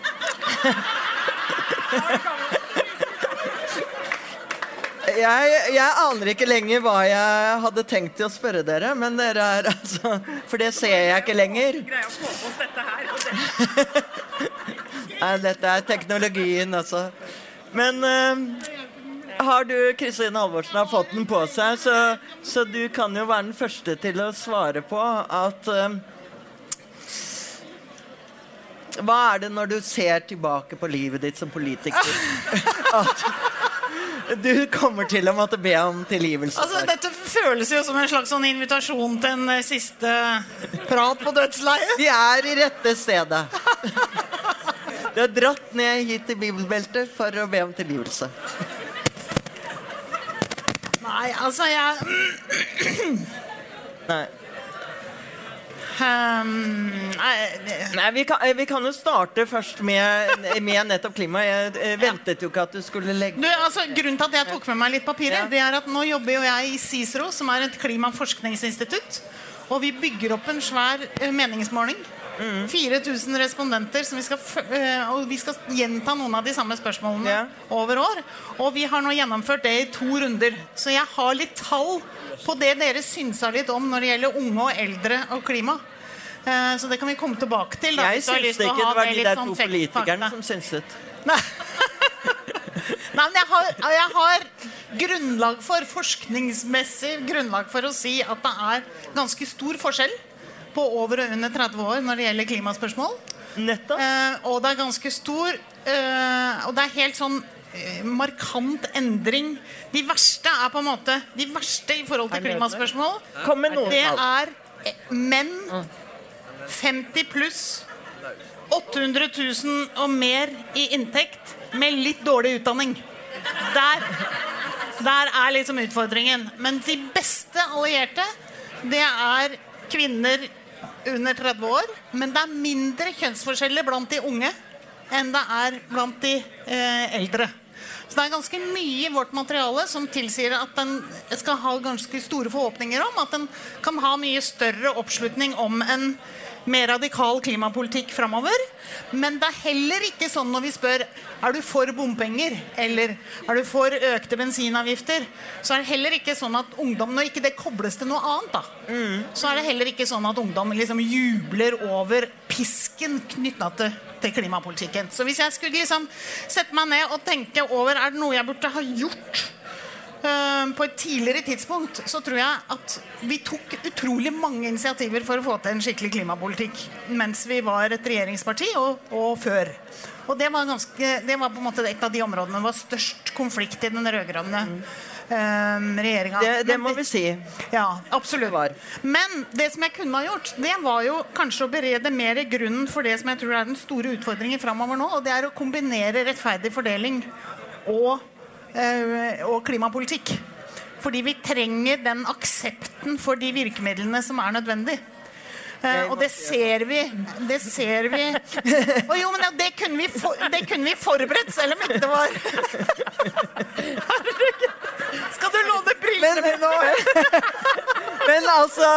Jeg, jeg aner ikke lenger hva jeg hadde tenkt til å spørre dere, men dere er altså For det ser jeg ikke lenger. Greie å få på oss dette her. Nei, dette er teknologien, altså. Men uh, har du, Kristin Halvorsen, har fått den på seg, så, så du kan jo være den første til å svare på at eh, Hva er det når du ser tilbake på livet ditt som politiker? At du kommer til å måtte be om tilgivelse? Altså, dette føles jo som en slags sånn invitasjon til en eh, siste prat på dødsleiet. Vi er i rette stedet. Du har dratt ned hit til bibelbeltet for å be om tilgivelse. Nei, altså, jeg Nei. Ehm, nei, vi kan, vi kan jo starte først med, med nettopp klima. Jeg eh, ventet jo ikke at du skulle legge Du, altså, grunnen til at jeg tok med meg litt papirer, Ja. det er at nå jobber jo jeg i CICERO, som er et klimaforskningsinstitutt. Og vi bygger opp en svær eh, meningsmåling. 4000 respondenter, som vi skal, eh, og vi skal gjenta noen av de samme spørsmålene yeah. over år. Og vi har nå gjennomført det i to runder. Så jeg har litt tall på det dere synsa litt om når det gjelder unge og eldre og klima. Eh, Så det kan vi komme tilbake til. Da, Jeg syns ikke det var de der sånn to politikerne som synset. Nei. Nei, men jeg har, jeg har grunnlag for, forskningsmessig grunnlag for å si at det er ganske stor forskjell på over og under 30 år når det gjelder klimaspørsmål. Nettopp. Eh, og det er ganske stor eh, Og det er helt sånn eh, markant endring. De verste er på en måte De verste i forhold til klimaspørsmål, det er eh, menn 50 pluss 800 000 og mer i inntekt med litt dårlig utdanning. Der, der er liksom utfordringen. Men de beste allierte, det er kvinner under 30 år. Men det er mindre kjønnsforskjeller blant de unge enn det er blant de eh, eldre. Så det er ganske mye i vårt materiale som tilsier at den skal ha ganske store forhåpninger om at den kan ha mye større oppslutning om en mer radikal klimapolitikk framover. Men det er heller ikke sånn når vi spør er du for bompenger eller er du for økte bensinavgifter, så er det heller ikke sånn at ungdom Når ikke det kobles til noe annet, da, så er det heller ikke sånn at ungdom liksom jubler over pisken knytta til, til klimapolitikken. Så hvis jeg skulle liksom sette meg ned og tenke over er det noe jeg burde ha gjort på et tidligere tidspunkt, så tror jeg at vi tok utrolig mange initiativer for å få til en skikkelig klimapolitikk mens vi var et regjeringsparti, og, og før. Og det var, ganske, det var på en måte et av de områdene det var størst konflikt i den rød-grønne eh, regjeringa. Det, det må vi si. ja, absolutt. var. Men det som jeg kunne ha gjort, det var jo kanskje å berede mer grunnen for det som jeg tror er den store utfordringen framover nå, og det er å kombinere rettferdig fordeling og, eh, og klimapolitikk. Fordi vi trenger den aksepten for de virkemidlene som er nødvendig. Eh, og det ser vi. Det ser vi. Å jo, men det kunne vi, for, det kunne vi forberedt, selv om ikke det var Herregud. Skal du låne brillene mine? Men altså,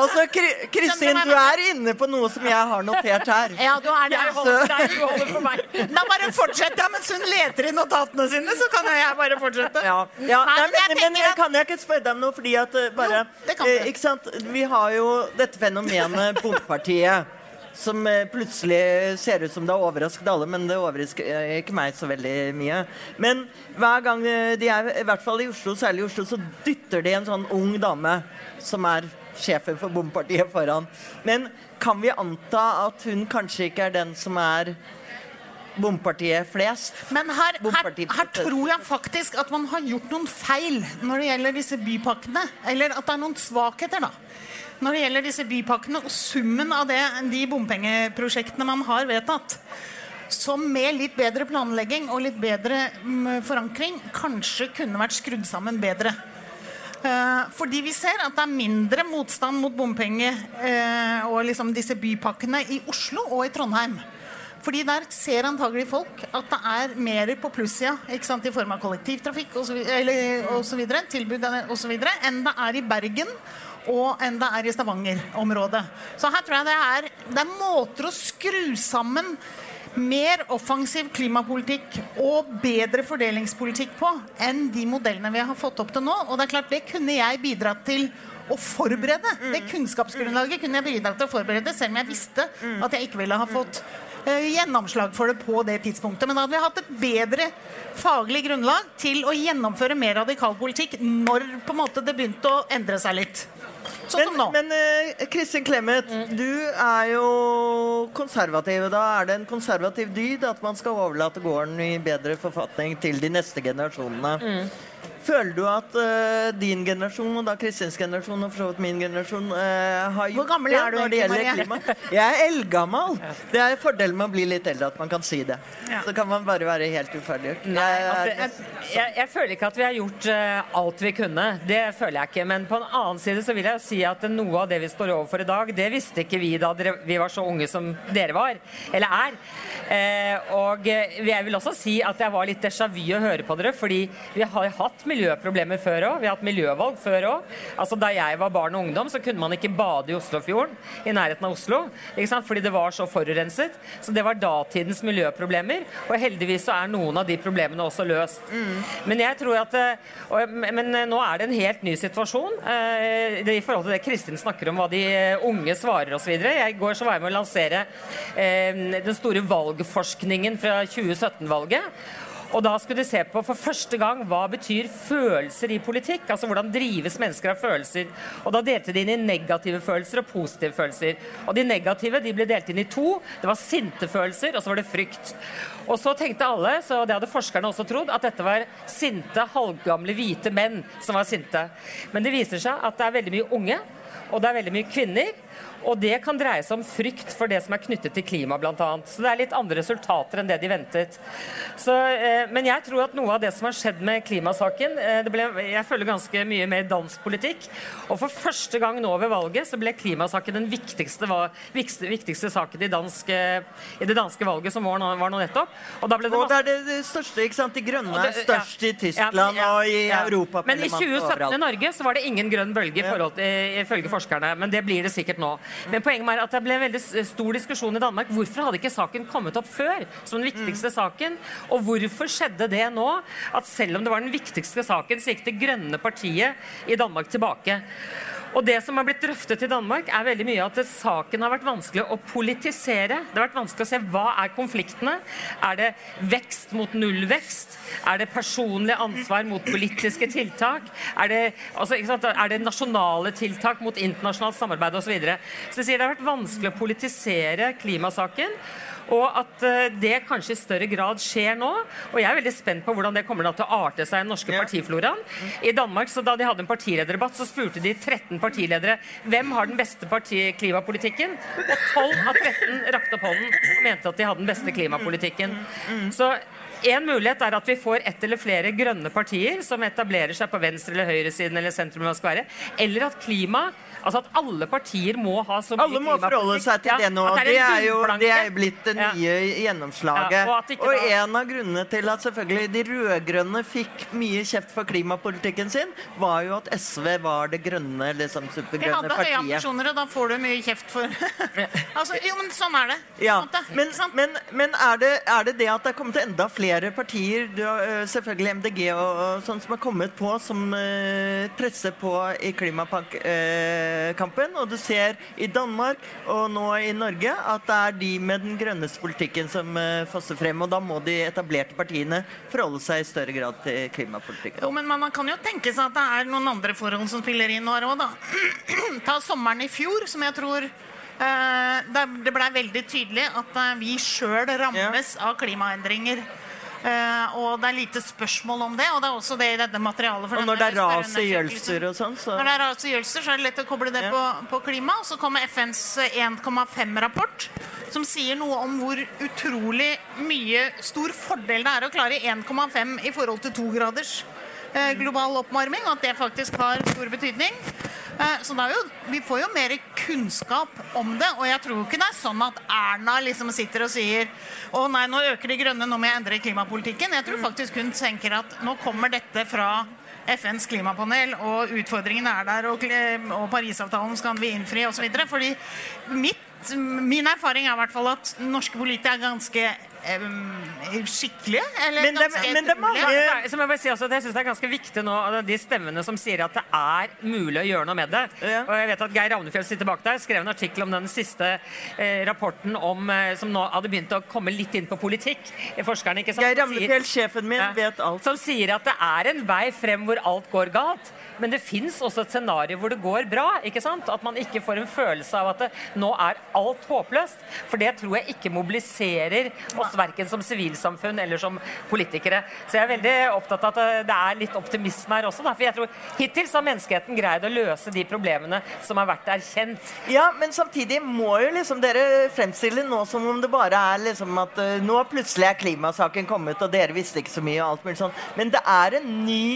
altså Kristin, du er inne på noe som jeg har notert her. Ja, du er det. Jeg holder for deg, du holder for meg. Da bare fortsett, ja, mens hun leter i notatene sine, så kan jeg bare fortsette. Ja, ja. Nei, men jeg men, men jeg kan jeg ikke spørre deg om noe, fordi at eh, bare Jo, det kan du. eh, Ikke sant? Vi har jo dette fenomenet Bompartiet. Som eh, plutselig ser ut som det har overrasket alle, men det overrasker ikke meg så veldig mye. Men hver gang de er, i hvert fall i Oslo, særlig i Oslo, så dytter de en sånn ung dame som er sjefen for Bompartiet foran. Men kan vi anta at hun kanskje ikke er den som er Bompartiet flest? Men her, her, her tror jeg faktisk at man har gjort noen feil når det gjelder disse bypakkene. Eller at det er noen svakheter, da. Når det gjelder disse bypakkene og summen av det, de bompengeprosjektene man har vedtatt. Som med litt bedre planlegging og litt bedre mm, forankring kanskje kunne vært skrudd sammen bedre. Eh, fordi vi ser at det er mindre motstand mot bompenger eh, og liksom disse bypakkene i Oslo og i Trondheim. Fordi der ser antagelig folk at det er mer på plussida ikke i form av kollektivtrafikk og så, eller, og så videre, tilbud videre, enn det er i Bergen og enn det er i Stavanger-området. Så her tror jeg det er, det er måter å skru sammen mer offensiv klimapolitikk og bedre fordelingspolitikk på enn de modellene vi har fått opp til nå. Og det er klart, det kunne jeg bidratt til å forberede. Det kunnskapsgrunnlaget kunne jeg bidratt til å forberede, selv om jeg visste at jeg ikke ville ha fått eh, gjennomslag for det på det tidspunktet. Men da hadde vi hatt et bedre faglig grunnlag til å gjennomføre mer radikal politikk når på en måte det begynte å endre seg litt. Sånn som nå. Men eh, Kristin Clemet, du er jo konservativ. Da er det en konservativ dyd at man skal overlate gården i bedre forfatning til de neste generasjonene. Føler du at uh, din generasjon, og da Kristins generasjon og for så vidt min generasjon, uh, har gjort Hvor gammel er du når det egentlig, gjelder Marie? klima? Jeg er eldgammel. Det er fordelen med å bli litt eldre, at man kan si det. Ja. Så kan man bare være helt uferdiggjort. Jeg altså, jeg, jeg, jeg føler ikke at vi har gjort uh, alt vi kunne. Det føler jeg ikke. Men på en annen side så vil jeg si at noe av det vi står overfor i dag, det visste ikke vi da dere, vi var så unge som dere var. Eller er. Og jeg vil også si at jeg var litt déjà vu å høre på dere, fordi vi har hatt miljøproblemer før òg. Vi har hatt miljøvalg før òg. Altså, da jeg var barn og ungdom, så kunne man ikke bade i Oslofjorden, i nærheten av Oslo, ikke sant? fordi det var så forurenset. Så det var datidens miljøproblemer. Og heldigvis så er noen av de problemene også løst. Men jeg tror at eh, Men eh, nå er det en helt ny situasjon. eh, det, I forhold til det Kristin snakker om hva de unge svarer osv. I går så var jeg med å lansere den store valgforskningen fra 2017-valget. Og da skulle de se på for første gang hva betyr følelser i politikk. Altså hvordan drives mennesker av følelser. Og da delte de inn i negative følelser og positive følelser. Og de negative de ble delt inn i to. Det var sinte følelser, og så var det frykt. Og så tenkte alle, så det hadde forskerne også trodd, at dette var sinte, halvgamle, hvite menn som var sinte. Men det viser seg at det er veldig mye unge, og det er veldig mye kvinner. Og det kan dreie seg om frykt for det som er knyttet til klima, bl.a. Så det er litt andre resultater enn det de ventet. Så, eh, men jeg tror at noe av det som har skjedd med klimasaken eh, det ble, Jeg følger ganske mye med i dansk politikk. Og for første gang nå ved valget så ble klimasaken den viktigste, var, viktigste, viktigste saken i, dansk, eh, i det danske valget som var nå, var nå nettopp. Og det Og det er det, største, ikke sant? De grønne er størst i ja. Tyskland Ja, og i. Europa. Men i 2017 i Norge så var det ingen grønn bølge, ifølge forskerne. Men det blir det sikkert nå. Men poenget er at det ble en veldig stor diskusjon i Danmark. Hvorfor hadde ikke saken kommet opp før som den viktigste saken? Og hvorfor skjedde det nå? At selv om det var den viktigste saken, så gikk det grønne partiet i Danmark tilbake. Og det som har blitt drøftet i Danmark, er veldig mye at saken har vært vanskelig å politisere. Det har vært vanskelig å se hva er konfliktene. Er det vekst mot nullvekst? Er det personlig ansvar mot politiske tiltak? Er det, altså, er det nasjonale tiltak mot internasjonalt samarbeid osv.? Så, videre? så det har vært vanskelig å politisere klimasaken. Og at eh, det kanskje i større grad skjer nå. Og jeg er veldig spent på hvordan det kommer til å arte seg i den norske partifloraen. I Danmark, så Da de hadde en partilederdebatt, så spurte de 13 partiledere hvem har den beste klimapolitikken. Og 12 av 13 rakte opp hånden og mente at de hadde den beste klimapolitikken. Så en mulighet er at vi får ett eller flere grønne partier som etablerer seg på venstre- eller høyresiden eller sentrum. hva skal være. Eller at klima Altså at alle partier må ha så mye Alle må forholde seg til det nå. at Det en er jo det er blitt det Ja. nye gjennomslaget. Ja, og og en av grunnene til at selvfølgelig de rød-grønne fikk mye kjeft for klimapolitikken sin, var jo at SV var det grønne, liksom Vi supergrønne hadde høye partiet. ambisjoner, og da får du mye kjeft for altså, Jo, men sånn er det. Ja, men, men, men er, det, er det det at det er kommet enda flere partier, du selvfølgelig MDG og, og sånn, som har kommet på, som uh, presser på i klimakampen? og du ser i Danmark og nå i Norge at det er de med den grønneste politikken som øh, fosser frem. Og da må de etablerte partiene forholde seg i større grad til klimapolitikken. Jo, men man, kan jo tenke seg at det er noen andre forhold som spiller inn her òg, da. Ta sommeren i fjor, som jeg tror eh, Det blei veldig tydelig at eh, vi sjøl rammes av klimaendringer. Eh, og det er lite spørsmål om det, og det er også det i dette materialet. for Og når det er ras i gjølser og sånn, så Når det er ras i gjølser, så er det lett å koble det Ja. på, på klima. Og så kommer FNs 1,5-rapport, som sier noe om hvor utrolig mye stor fordel det er å klare 1,5 i forhold til 2 graders eh, global oppvarming, og at det faktisk har stor betydning. Eh, Så jo, vi får jo mer kunnskap om det. Og jeg tror ikke det er sånn at Erna liksom sitter og sier å nei, nå øker de grønne, nå må jeg endre klimapolitikken. Jeg tror faktisk hun tenker at nå kommer dette fra FNs klimapanel, og utfordringene er der, og, og Parisavtalen skal vi innfri osv. Fordi mitt, min erfaring er i hvert fall at norske politikere er ganske skikkelige. Eller Men det- ganske men det er mange-. Så må jeg bare si også at jeg synes Det er ganske viktig nå de stemmene som sier at det er mulig å gjøre noe med det. Og jeg vet at Geir Ravnefjell sitter bak der, skrev en artikkel om den siste eh, rapporten om, eh, som nå hadde begynt å komme litt inn på politikk. Forskerne, ikke sant? Geir Ravnefjell, sjefen min, vet alt. Som sier at det er en vei frem hvor alt går galt. Men det fins også et scenario hvor det går bra. ikke sant? At man ikke får en følelse av at det, nå er alt håpløst. For det tror jeg ikke mobiliserer oss verken som sivilsamfunn eller som politikere. Så jeg er veldig opptatt av at det er litt optimisme her også. Da. For jeg tror Hittil har menneskeheten greid å løse de problemene som har vært erkjent. Ja, men samtidig må jo liksom dere fremstille nå som om det bare er liksom at uh, nå plutselig er klimasaken kommet, og dere visste ikke så mye og alt mulig sånn. Men det er en ny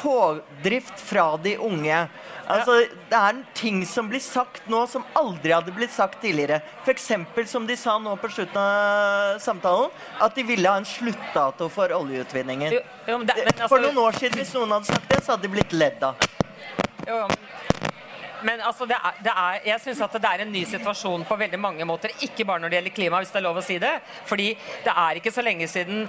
pådrift fra de unge. Altså, Det er ting som blir sagt nå som aldri hadde blitt sagt tidligere. F.eks. som de sa nå på slutten av samtalen, at de ville ha en sluttdato for oljeutvinningen. Jo, jo, men det- men altså- For noen år siden, hvis noen hadde sagt det, så hadde de blitt ledd av. Jo, jo, men- Men altså, det er, det er, jeg syns at det er en ny situasjon på veldig mange måter. Ikke bare når det gjelder klima, hvis det er lov å si det. Fordi det er ikke så lenge siden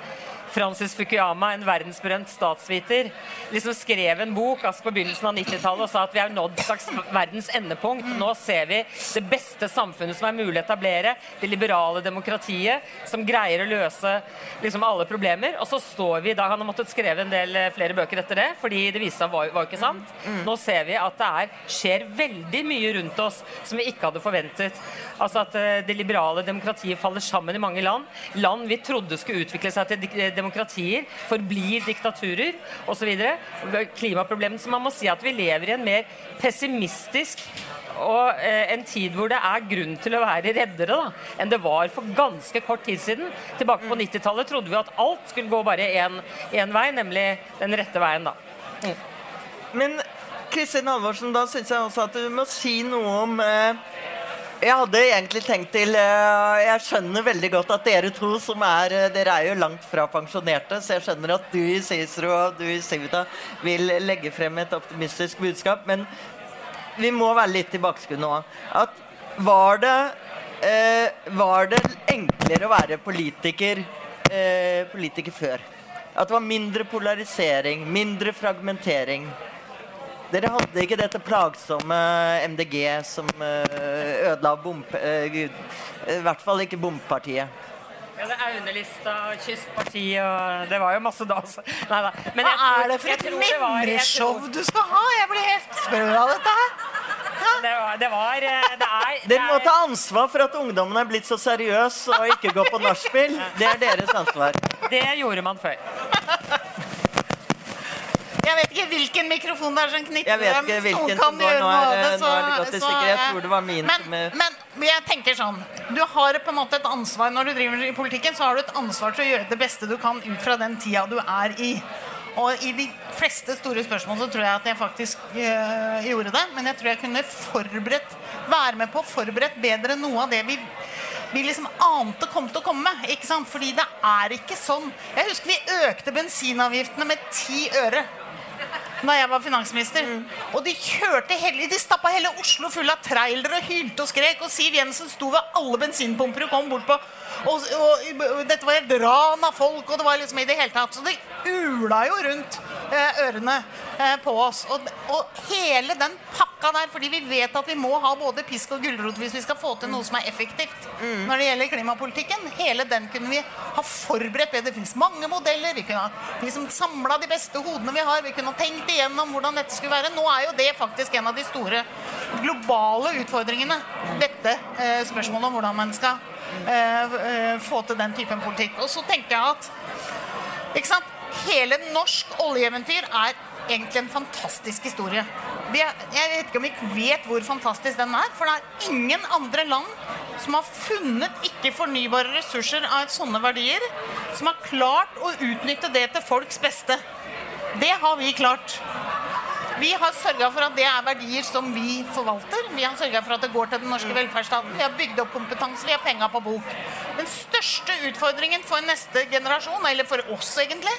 Francis Fukuyama, en verdensberømt statsviter, liksom skrev en bok altså på begynnelsen av 90-tallet og sa at vi har nådd slags verdens endepunkt. Nå ser vi det beste samfunnet som er mulig å etablere. Det liberale demokratiet som greier å løse liksom alle problemer. Og så står vi da Han har måttet skrive en del eh, flere bøker etter det, fordi det viste seg var, var ikke sant. Nå ser vi at det er, skjer veldig mye rundt oss som vi ikke hadde forventet. Altså at eh, det liberale demokratiet faller sammen i mange land. Land vi trodde skulle utvikle seg til dik eh, demokratier, forblir diktaturer osv. Klimaproblemene. Så man må si at vi lever i en mer pessimistisk og eh, en tid hvor det er grunn til å være reddere da, enn det var for ganske kort tid siden. Tilbake på 90-tallet trodde vi at alt skulle gå bare én vei, nemlig den rette veien. da. Mm. Men Kristin Halvorsen, da syns jeg også at du må si noe om eh, Jeg hadde egentlig tenkt til eh, Jeg skjønner veldig godt at dere to som er eh, Dere er jo langt fra pensjonerte, så jeg skjønner at du i Cicero og du i Civita vil legge frem et optimistisk budskap. Men vi må være litt tilbakeskuende nå. At var det eh, Var det enklere å være politiker, eh, politiker før? At det var mindre polarisering, mindre fragmentering. Dere hadde ikke dette plagsomme MDG som eh, ødela bomp... eh, gud, I hvert fall ikke bompartiet. Ja, det er Aunelista, Kystpartiet og Det var jo masse da. altså. Nei da. Men Hva er det for et minneshow du skal ha? Jeg blir helt sprø av dette her. Det var, det var eh, Det er, det Dere må ta ansvar for at ungdommen er blitt så seriøs og ikke går på nachspiel. Det er deres ansvar. Det gjorde man før. Jeg vet ikke hvilken mikrofon det er som knytter Jeg vet dem. ikke Noen hvilken som går. Nå er, det, så, nå er det gått i sikkerhet. tror det var min men, som er... men jeg tenker sånn Du har på en måte et ansvar Når du driver i politikken, så har du et ansvar til å gjøre det beste du kan ut fra den tida du er i. Og i de fleste store spørsmål så tror jeg at jeg faktisk øh, gjorde det. Men jeg tror jeg kunne forberedt være med på å forberedt bedre noe av det vi vi liksom ante kom til å komme. ikke sant? Fordi det er ikke sånn. Jeg husker vi økte bensinavgiftene med ti øre da jeg var finansminister. Og de kjørte hele, de stappa hele Oslo full av trailere og hylte og skrek. Og Siv Jensen sto ved alle bensinpumper og kom bort på. Og, og, og dette var et ran av folk, og det var liksom i det hele tatt. Så det ula jo rundt eh, ørene eh, på oss. Og, og hele den pakka der, fordi vi vet at vi må ha både pisk og gulrot hvis vi skal få til noe som er effektivt når det gjelder klimapolitikken. Hele den kunne vi ha forberedt bedre. Det finnes mange modeller. Vi kunne ha liksom samla de beste hodene vi har. Vi kunne ha tenkt igjennom hvordan dette skulle være. Nå er jo det faktisk en av de store globale utfordringene. Dette eh, spørsmålet om hvordan man skal eh, eh, få til den typen politikk. Og så tenker jeg at ikke sant? Hele norsk oljeeventyr er egentlig en fantastisk historie. Er, jeg vet ikke om vi vet hvor fantastisk den er, for det er ingen andre land som har funnet ikke-fornybare ressurser av sånne verdier, som har klart å utnytte det til folks beste. Det har vi klart. Vi har sørga for at det er verdier som vi forvalter. Vi har sørga for at det går til den norske velferdsstaten. Vi har bygd opp kompetanse, vi har penga på bok. Den største utfordringen for neste generasjon, eller for oss egentlig,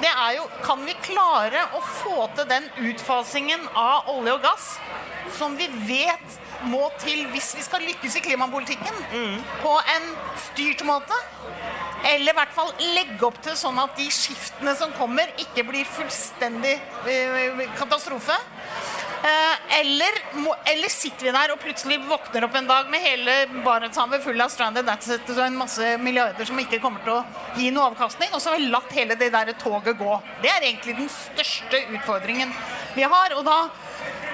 det er jo kan vi klare å få til den utfasingen av olje og gass som vi vet må til hvis vi skal lykkes i klimapolitikken på en styrt måte. Eller i hvert fall legge opp til sånn at de skiftene som kommer, ikke blir fullstendig eh, katastrofe. Eh, eller, eller sitter vi der og plutselig våkner opp en dag med hele Barentshavet full av stranded assets og en masse milliarder som ikke kommer til å gi noe avkastning, og så har vi latt hele det der toget gå. Det er egentlig den største utfordringen vi har. og da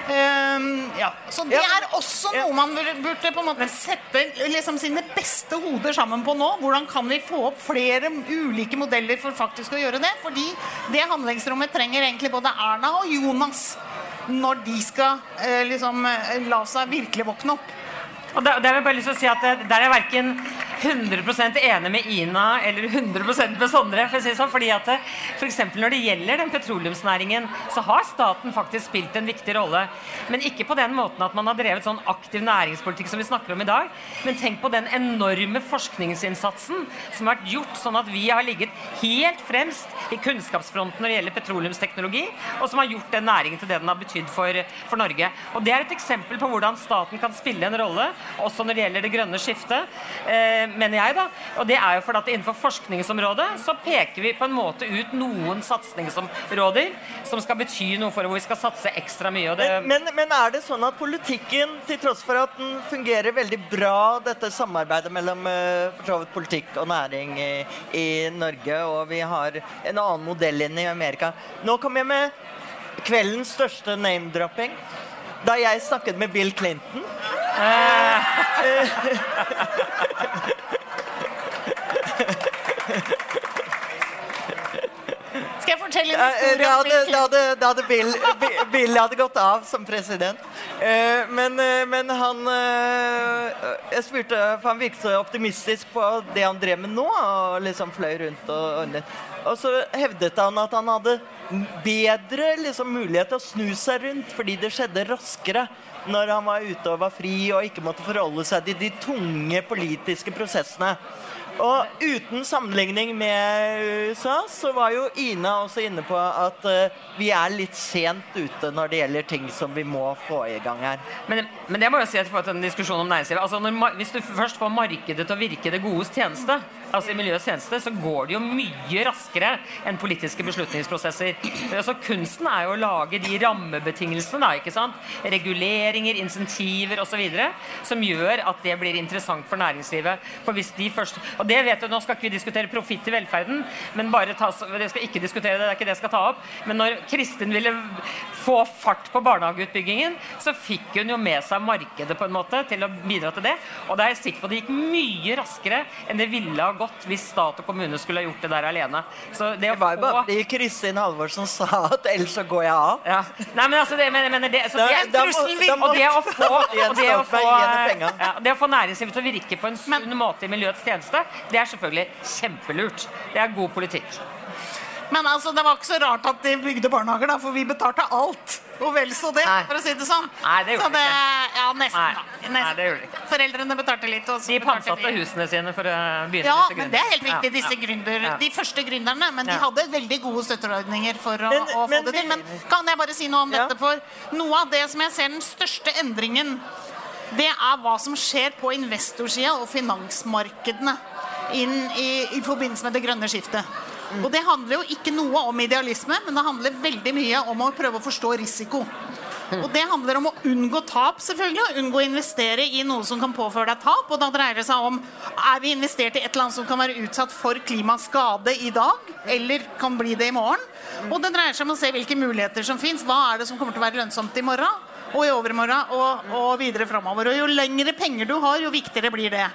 Ehm, ja. Så det er også noe man burde, på en måte sette liksom, sine beste hoder sammen på nå. Hvordan kan vi få opp flere ulike modeller for faktisk å gjøre det? Fordi det handlingsrommet trenger egentlig både Erna og Jonas når de skal eh, liksom, eh, la seg virkelig våkne opp. Og der, der, vil jeg bare lyst til å si at eh, der er verken 100% enig med Ina eller 100 med Sondre. For å si sånn, fordi at for Når det gjelder den petroleumsnæringen, så har staten faktisk spilt en viktig rolle. Men ikke på den måten at man har drevet sånn aktiv næringspolitikk som vi snakker om i dag. Men tenk på den enorme forskningsinnsatsen som har vært gjort, sånn at vi har ligget helt fremst i kunnskapsfronten når det gjelder petroleumsteknologi, og som har gjort den næringen til det den har betydd for, for Norge. Og Det er et eksempel på hvordan staten kan spille en rolle også når det gjelder det grønne skiftet, eh, mener jeg. da. Og det er jo fordi at Innenfor forskningsområdet så peker vi på en måte ut noen satsingsområder som skal bety noe for hvor vi skal satse ekstra mye. Det... Men, men, men, er det sånn at politikken, til tross for at den fungerer veldig bra, dette samarbeidet mellom uh, politikk og næring i, i, Norge, og vi har en annen modell inn i Amerika Nå kom jeg med kveldens største name-dropping. Da jeg snakket med Bill Clinton Skal fortelle en historie? Da hadde, da hadde, da hadde Bill, Bill, hadde gått av som president. Eh, men, eh, men han eh, Jeg spurte, for han virket så optimistisk på det han drev med nå. Og liksom fløy rundt og ordnet. Og så hevdet han at han hadde bedre liksom, mulighet til å snu seg rundt fordi det skjedde raskere når han var ute og var fri og ikke måtte forholde seg til de tunge politiske prosessene. Og uten sammenligning med USA, så var jo Ina også inne på at uh, vi er litt sent ute når det gjelder ting som vi må få i gang her. Men, men det må jeg si at en diskusjon om næringslivet. Altså når, hvis du først får markedet til å virke det godes tjeneste, altså i miljøets tjeneste, så går det jo mye raskere enn politiske beslutningsprosesser. Altså Kunsten er jo å lage de rammebetingelsene, da, ikke sant? reguleringer, insentiver osv., som gjør at det blir interessant for næringslivet. For hvis de først, og det vet du, Nå skal ikke vi diskutere profitt i velferden, men bare ta, det skal ikke diskutere det, det er ikke det jeg skal ta opp. Men når Kristin ville få fart på barnehageutbyggingen, så fikk hun jo med seg markedet på en måte til å bidra til det. Og da er jeg sikker på at det gikk mye raskere enn det ville ha gått hvis stat og kommune skulle ha gjort det der alene. Så det, det var jo bare Kristin Halvorsen sa at ellers så går jeg av. Ja. Nei, men altså, det, men, men det, så det, er en trussel. og det å få, og det å få, ja, det å få næringslivet til å virke på en sunn måte i miljøets tjeneste, det er selvfølgelig kjempelurt. Det er god politikk. Men altså, det var ikke så rart at de bygde barnehager, da, for vi betalte alt. Og vel så det, Nei. for å si det sånn. Nei, det gjorde det, ikke. Ja, nesten. Nei. da. Nei, det gjorde ikke. Foreldrene betalte litt. Og så De pantsatte husene sine for å begynne Ja, disse men det er helt gründerne. riktig. Disse Ja, gründer, ja. De første gründerne. Men de hadde veldig gode støtteordninger for å, Men- å få men det til. Men kan jeg bare si noe om Ja. dette? For noe av det som jeg ser den største endringen, det er hva som skjer på investorsida og finansmarkedene inn i, i forbindelse med det grønne skiftet. Og det handler jo ikke noe om idealisme, men det handler veldig mye om å prøve å forstå risiko. Og det handler om å unngå tap, selvfølgelig, og unngå å investere i noe som kan påføre deg tap. Og da dreier det seg om er vi investert i et eller annet som kan være utsatt for klimaskade i dag, eller kan bli det i morgen. Og det dreier seg om å se hvilke muligheter som fins. Hva er det som kommer til å være lønnsomt i morgen? Og i overmorgen og, og videre framover. Og jo lengre penger du har, jo viktigere blir det.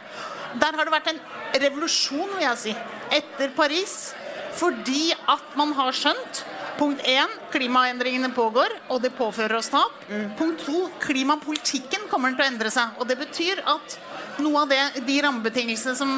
Der har det vært en revolusjon, vil jeg si, etter Paris. Fordi at man har skjønt Punkt 1. Klimaendringene pågår, og det påfører oss tap. Punkt 2. Klimapolitikken kommer til å endre seg. Og det betyr at noe av det, de rammebetingelsene som,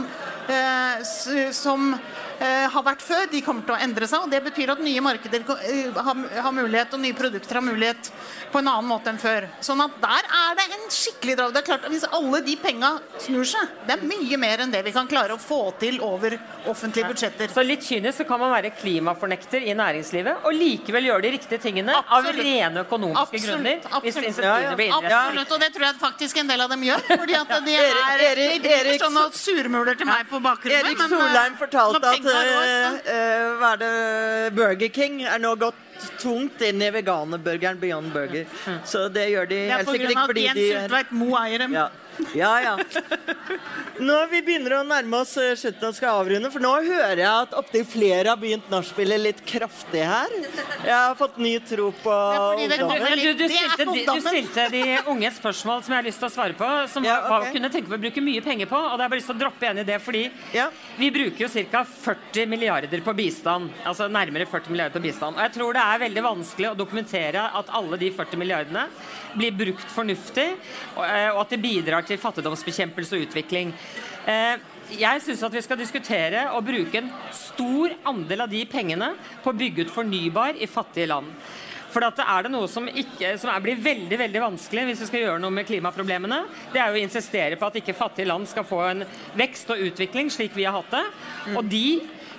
som eh, har vært før, de kommer til å endre seg. og Det betyr at nye markeder eh, har, mulighet, og nye produkter har mulighet på en annen måte enn før. Sånn at der er det en skikkelig drag. Det er klart at Hvis alle de penga snur seg, det er mye mer enn det vi kan klare å få til over offentlige budsjetter. Så litt kynisk så kan man være klimafornekter i næringslivet og likevel gjøre de riktige tingene Absolutt. av rene økonomiske Absolutt, grunner. Hvis absolutt. ja. blir. Absolutt, og det tror jeg faktisk en del av dem gjør. Fordi at de Erik- er Erik- de Erik- sånn og surmuler til meg på bakrommet. Erik men, eh, Solheim fortalte at går, så- eh, eh, er det, Burger King er nå gått tungt inn i veganerburgeren Beyond Burger. Så det gjør de Det er helt på sikkert Det ikke pga. at fordi Jens de er Utveit Moe eier dem. ja. Ja, ja. Når vi begynner å nærme oss eh, slutten og skal avrunde, for nå hører jeg at opptil flere har begynt nachspielet litt kraftig her. Jeg har fått ny tro på ungdommen. Men du, du, stilte, de, du stilte de unge spørsmål som jeg har lyst til å svare på. Som Ja, okay. ok. kunne tenke på å bruke mye penger på. Og jeg har bare lyst til å droppe en idé, fordi Ja. vi bruker jo ca. 40 milliarder på bistand. Altså nærmere 40 milliarder på bistand. Og jeg tror det er veldig vanskelig å dokumentere at alle de 40 milliardene blir brukt fornuftig, og, eh, at det bidrar til fattigdomsbekjempelse og utvikling. Eh, Jeg syns at vi skal diskutere og bruke en stor andel av de pengene på å bygge ut fornybar i fattige land. For at er det noe som, ikke, som er, blir veldig veldig vanskelig hvis vi skal gjøre noe med klimaproblemene, det er å insistere på at ikke fattige land skal få en vekst og utvikling slik vi har hatt det. Og de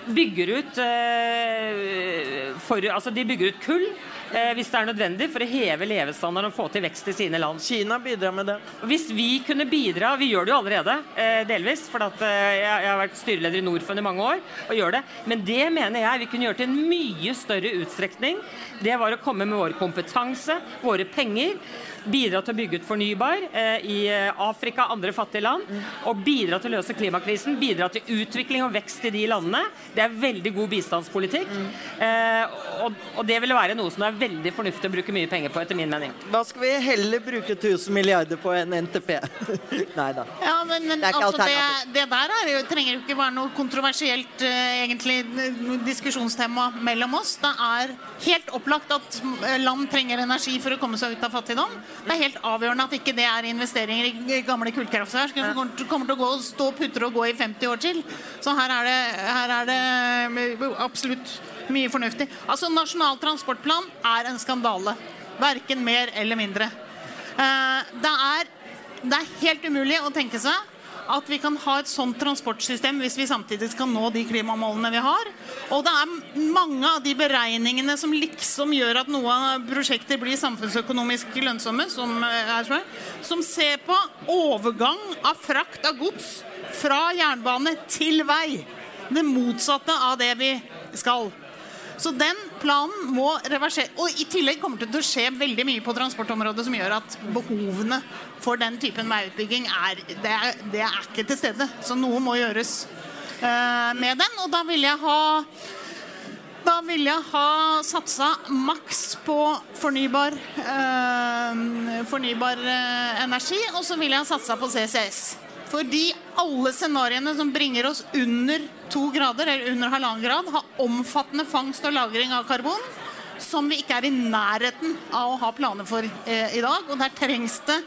bygger ut eh, for, altså de bygger ut kull eh, hvis det er nødvendig for å heve levestandarden og få til vekst i sine land. Kina bidrar med det. Hvis vi kunne bidra Vi gjør det jo allerede, eh, delvis. For at, eh, jeg, har vært styreleder i Norfund i mange år og gjør det. Men det mener jeg vi kunne gjøre til en mye større utstrekning. Det var å komme med vår kompetanse, våre penger. Bidra til å bygge ut fornybar eh, i eh, Afrika og andre fattige land. Og bidra til å løse klimakrisen. Bidra til utvikling og vekst i de landene. Det er veldig god bistandspolitikk. Eh, og, og det ville være noe som det er veldig fornuftig å bruke mye penger på, etter min mening. Hva skal vi heller bruke 1000 milliarder på enn NTP? Nei da. Ja, men, men Det er ikke altså, det, alternativ. det der er jo, trenger jo ikke være noe kontroversielt uh, egentlig diskusjonstema mellom oss. Det er helt opplagt at eh, land trenger energi for å komme seg ut av fattigdom. Det er helt avgjørende at ikke det er investeringer i gamle kullkraftverk som kommer til- kommer til å gå stå putter og gå i 50 år til. Så her er det, her er det eh, absolutt mye fornuftig. Altså, Nasjonal transportplan er en skandale. Verken mer eller mindre. Eh, Det er, det er helt umulig å tenke seg at vi kan ha et sånt transportsystem hvis vi samtidig skal nå de klimamålene vi har. Og det er mange av de beregningene som liksom gjør at noen prosjekter blir samfunnsøkonomisk lønnsomme, som, eh, er som ser på overgang av frakt av gods fra jernbane til vei. Det motsatte av det vi skal. Så den planen må reversere. Og i tillegg kommer det til å skje veldig mye på transportområdet som gjør at behovene for den typen veiutbygging er det, er det er ikke til stede. Så noe må gjøres uh, med den. Og da vil jeg ha da vil jeg ha satsa maks på fornybar, eh, fornybar eh, energi, og så vil jeg ha satsa på CCS. Fordi alle scenarioene som bringer oss under to grader, eller under halvannen grad, har omfattende fangst og lagring av karbon som vi ikke er i nærheten av å ha planer for eh, i dag. Og der trengs det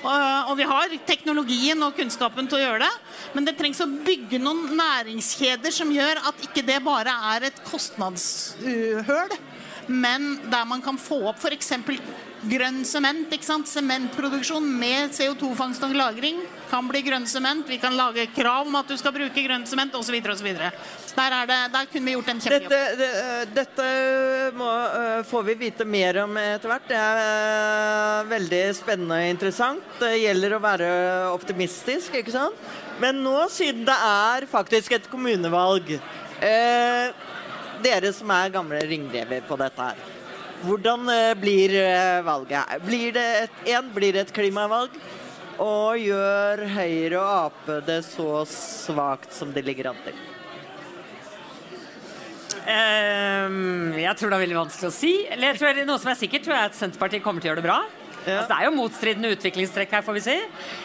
og, og vi har teknologien og kunnskapen til å gjøre det, men det trengs å bygge noen næringskjeder som gjør at ikke det bare er et kostnadshøl, men der man kan få opp f.eks. grønn sement. Sementproduksjon med CO2-fangst og -lagring kan bli grønn sement. Vi kan lage krav om at du skal bruke grønn sement osv. Der, er det- der kunne vi gjort en kjempejobb. Dette, det, dette må, øh, får vi vite mer om etter hvert. Det er veldig spennende og interessant. Det gjelder å være optimistisk, ikke sant? Men nå, siden det er faktisk et kommunevalg eh, Dere som er gamle ringrever på dette her. Hvordan eh, blir eh, valget? Blir det et, en, blir det et klimavalg? Og gjør Høyre og Ap det så svakt som det ligger an til? Um, jeg tror det er veldig vanskelig å si. Eller jeg tror, noe som er sikkert, tror jeg at Senterpartiet kommer til å gjøre det bra. Altså, det er jo motstridende utviklingstrekk her, får vi si.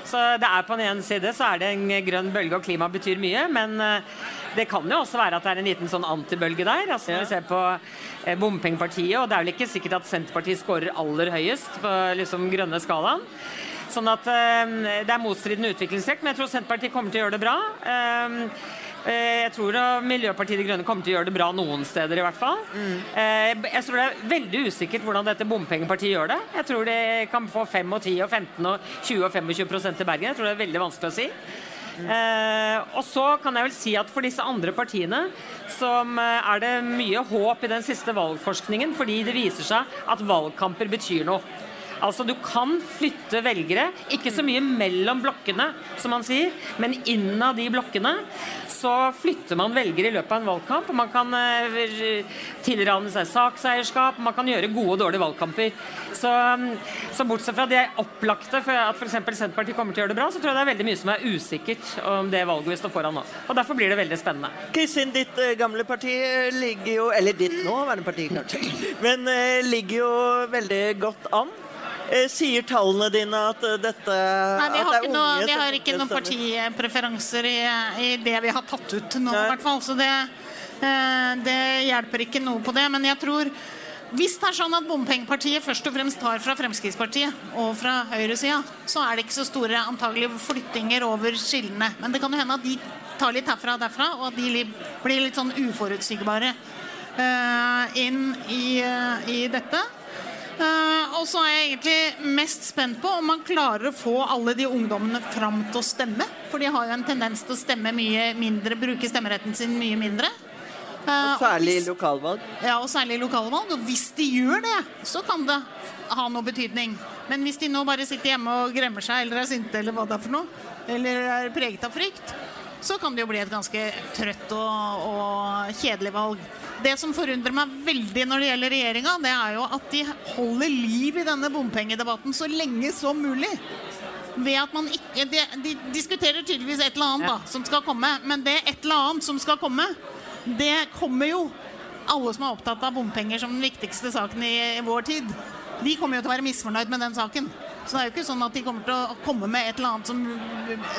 Så det er På den ene side så er det en grønn bølge, og klima betyr mye. Men eh, det kan jo også være at det er en liten sånn antibølge der. Altså Når vi ser på eh, bompengepartiet, og det er vel ikke sikkert at Senterpartiet scorer aller høyest på liksom grønne skalaen. Sånn at eh, det er motstridende utviklingstrekk, men jeg tror Senterpartiet kommer til å gjøre det bra. Eh, Eh, Jeg tror at Miljøpartiet De Grønne kommer til å gjøre det bra noen steder, i hvert fall. Mm. Jeg tror det er veldig usikkert hvordan dette bompengepartiet gjør det. Jeg tror det kan få 5 og 10 og 15 og 20 og 25 prosent i Bergen. Jeg tror det er veldig vanskelig å si. Eh, og så kan jeg vel si at for disse andre partiene som er det mye håp i den siste valgforskningen, fordi det viser seg at valgkamper betyr noe. Altså Du kan flytte velgere, ikke så mye mellom blokkene, som man sier, men innad de blokkene så flytter man velgere i løpet av en valgkamp. og Man kan eh, tilrane seg sakseierskap, man kan gjøre gode og dårlige valgkamper. Så, så bortsett fra det opplagte for at f.eks. Senterpartiet kommer til å gjøre det bra, så tror jeg det er veldig mye som er usikkert om det valget vi står foran nå. Og Derfor blir det veldig spennende. Kristin, ditt eh, gamle parti eh, ligger jo Eller ditt nåværende parti, kanskje. Men ligger jo veldig godt an. Eh, sier tallene dine at eh, dette Nei, vi har det ikke, noe, unge vi har ikke noen partipreferanser i, i det vi har tatt ut nå, i hvert fall. Så det, eh, det hjelper ikke noe på det. Men jeg tror hvis det er sånn at bompengepartiet først og fremst tar fra Fremskrittspartiet og fra høyresida, så er det ikke så store antagelig flyttinger over skillene. Men det kan jo hende at de tar litt herfra og derfra, og at de blir litt sånn uforutsigbare inn i, i dette. Eh, og så er jeg egentlig mest spent på om man klarer å få alle de ungdommene fram til å stemme. For de har jo en tendens til å stemme mye mindre, bruke stemmeretten sin mye mindre. Eh, Og Særlig i lokalvalg. ja, og særlig i lokalvalg. Og hvis de gjør det, så kan det ha noe betydning. Men hvis de nå bare sitter hjemme og gremmer seg, eller er sinte, eller hva det er for noe, eller er preget av frykt, så kan det jo bli et ganske trøtt og, og kjedelig valg. Det som forundrer meg veldig når det gjelder regjeringa, det er jo at de holder liv i denne bompengedebatten så lenge som mulig. Ved at man ikke, de, de diskuterer tydeligvis et eller annet da, som skal komme, men det et eller annet som skal komme, det kommer jo alle som er opptatt av bompenger som den viktigste saken i, i vår tid. De kommer jo til å være misfornøyd med den saken. Så det er jo ikke sånn at de kommer til å komme med et eller annet som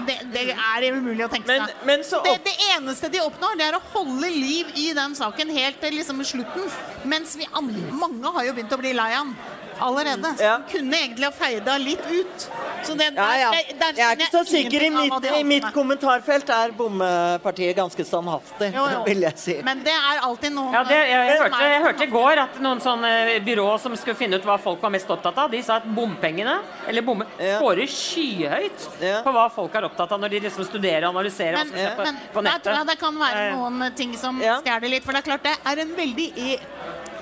Det, det er umulig å tenke Men- seg. men så det, det eneste de oppnår, det er å holde liv i den saken helt til liksom slutten. Mens vi andre, mange har jo begynt å bli lei av den allerede. Så Ja. kunne egentlig ha feida litt ut. Så det, Ja, ja. der- der Jeg er ikke så sikker. I mitt, i mitt kommentarfelt er bommepartiet ganske standhaftig, Jo, jo. vil jeg si. Men det er alltid noen Ja, det, jeg, jeg, hørte, er- jeg hørte i går at noen sånne byrå som skulle finne ut hva folk var mest opptatt av, de sa at bompengene, eller bomme, Ja. skårer skyhøyt Ja. på hva folk er opptatt av når de liksom studerer og analyserer. Men, og på, men på nettet. tror jeg det kan være Eh, noen ting som Ja. stjeler litt. For det er klart det er en veldig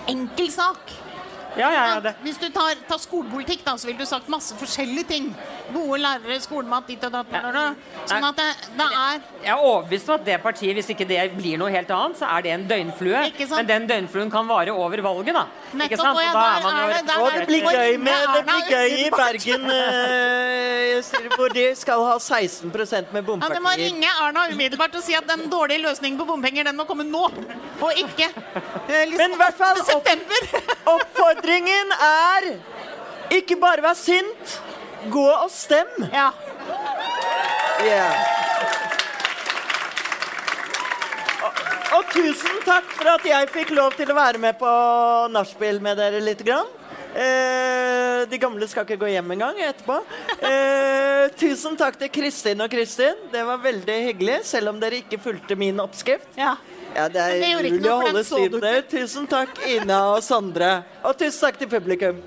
enkel sak. Ja, ja, ja. Hvis du tar, tar skolepolitikk, da, så vil du sagt masse forskjellige ting. Gode lærere, skolemat, ditt og datt. Ja. Sånn at det, det er Jeg er overbevist om at det partiet, hvis ikke det blir noe helt annet, så er det en døgnflue. Ikke sant? Men den døgnfluen kan vare over valget, da. Ikke sant? og da er man jo det- Og det blir gøy, med, det blir gøy i? Bergen, eh, hvor de skal ha 16% med ja, Du må ringe Erna umiddelbart og si at den dårlige løsningen på bompenger den må komme nå, og ikke eh, liksom Men i hvert fall opp. Oppfordringen er ikke bare vær sint, gå og stem. Ja. Yeah. Og, tusen takk for at jeg fikk lov til å være med på nachspiel med dere litt. Grann. Eh, de gamle skal ikke gå hjem engang etterpå. Eh, tusen takk til Kristin og Kristin. Det var veldig hyggelig, selv om dere ikke fulgte min oppskrift. ja. Ja, det er umulig å holde styr på. Tusen takk, Ina og Sondre. Og tusen takk til publikum.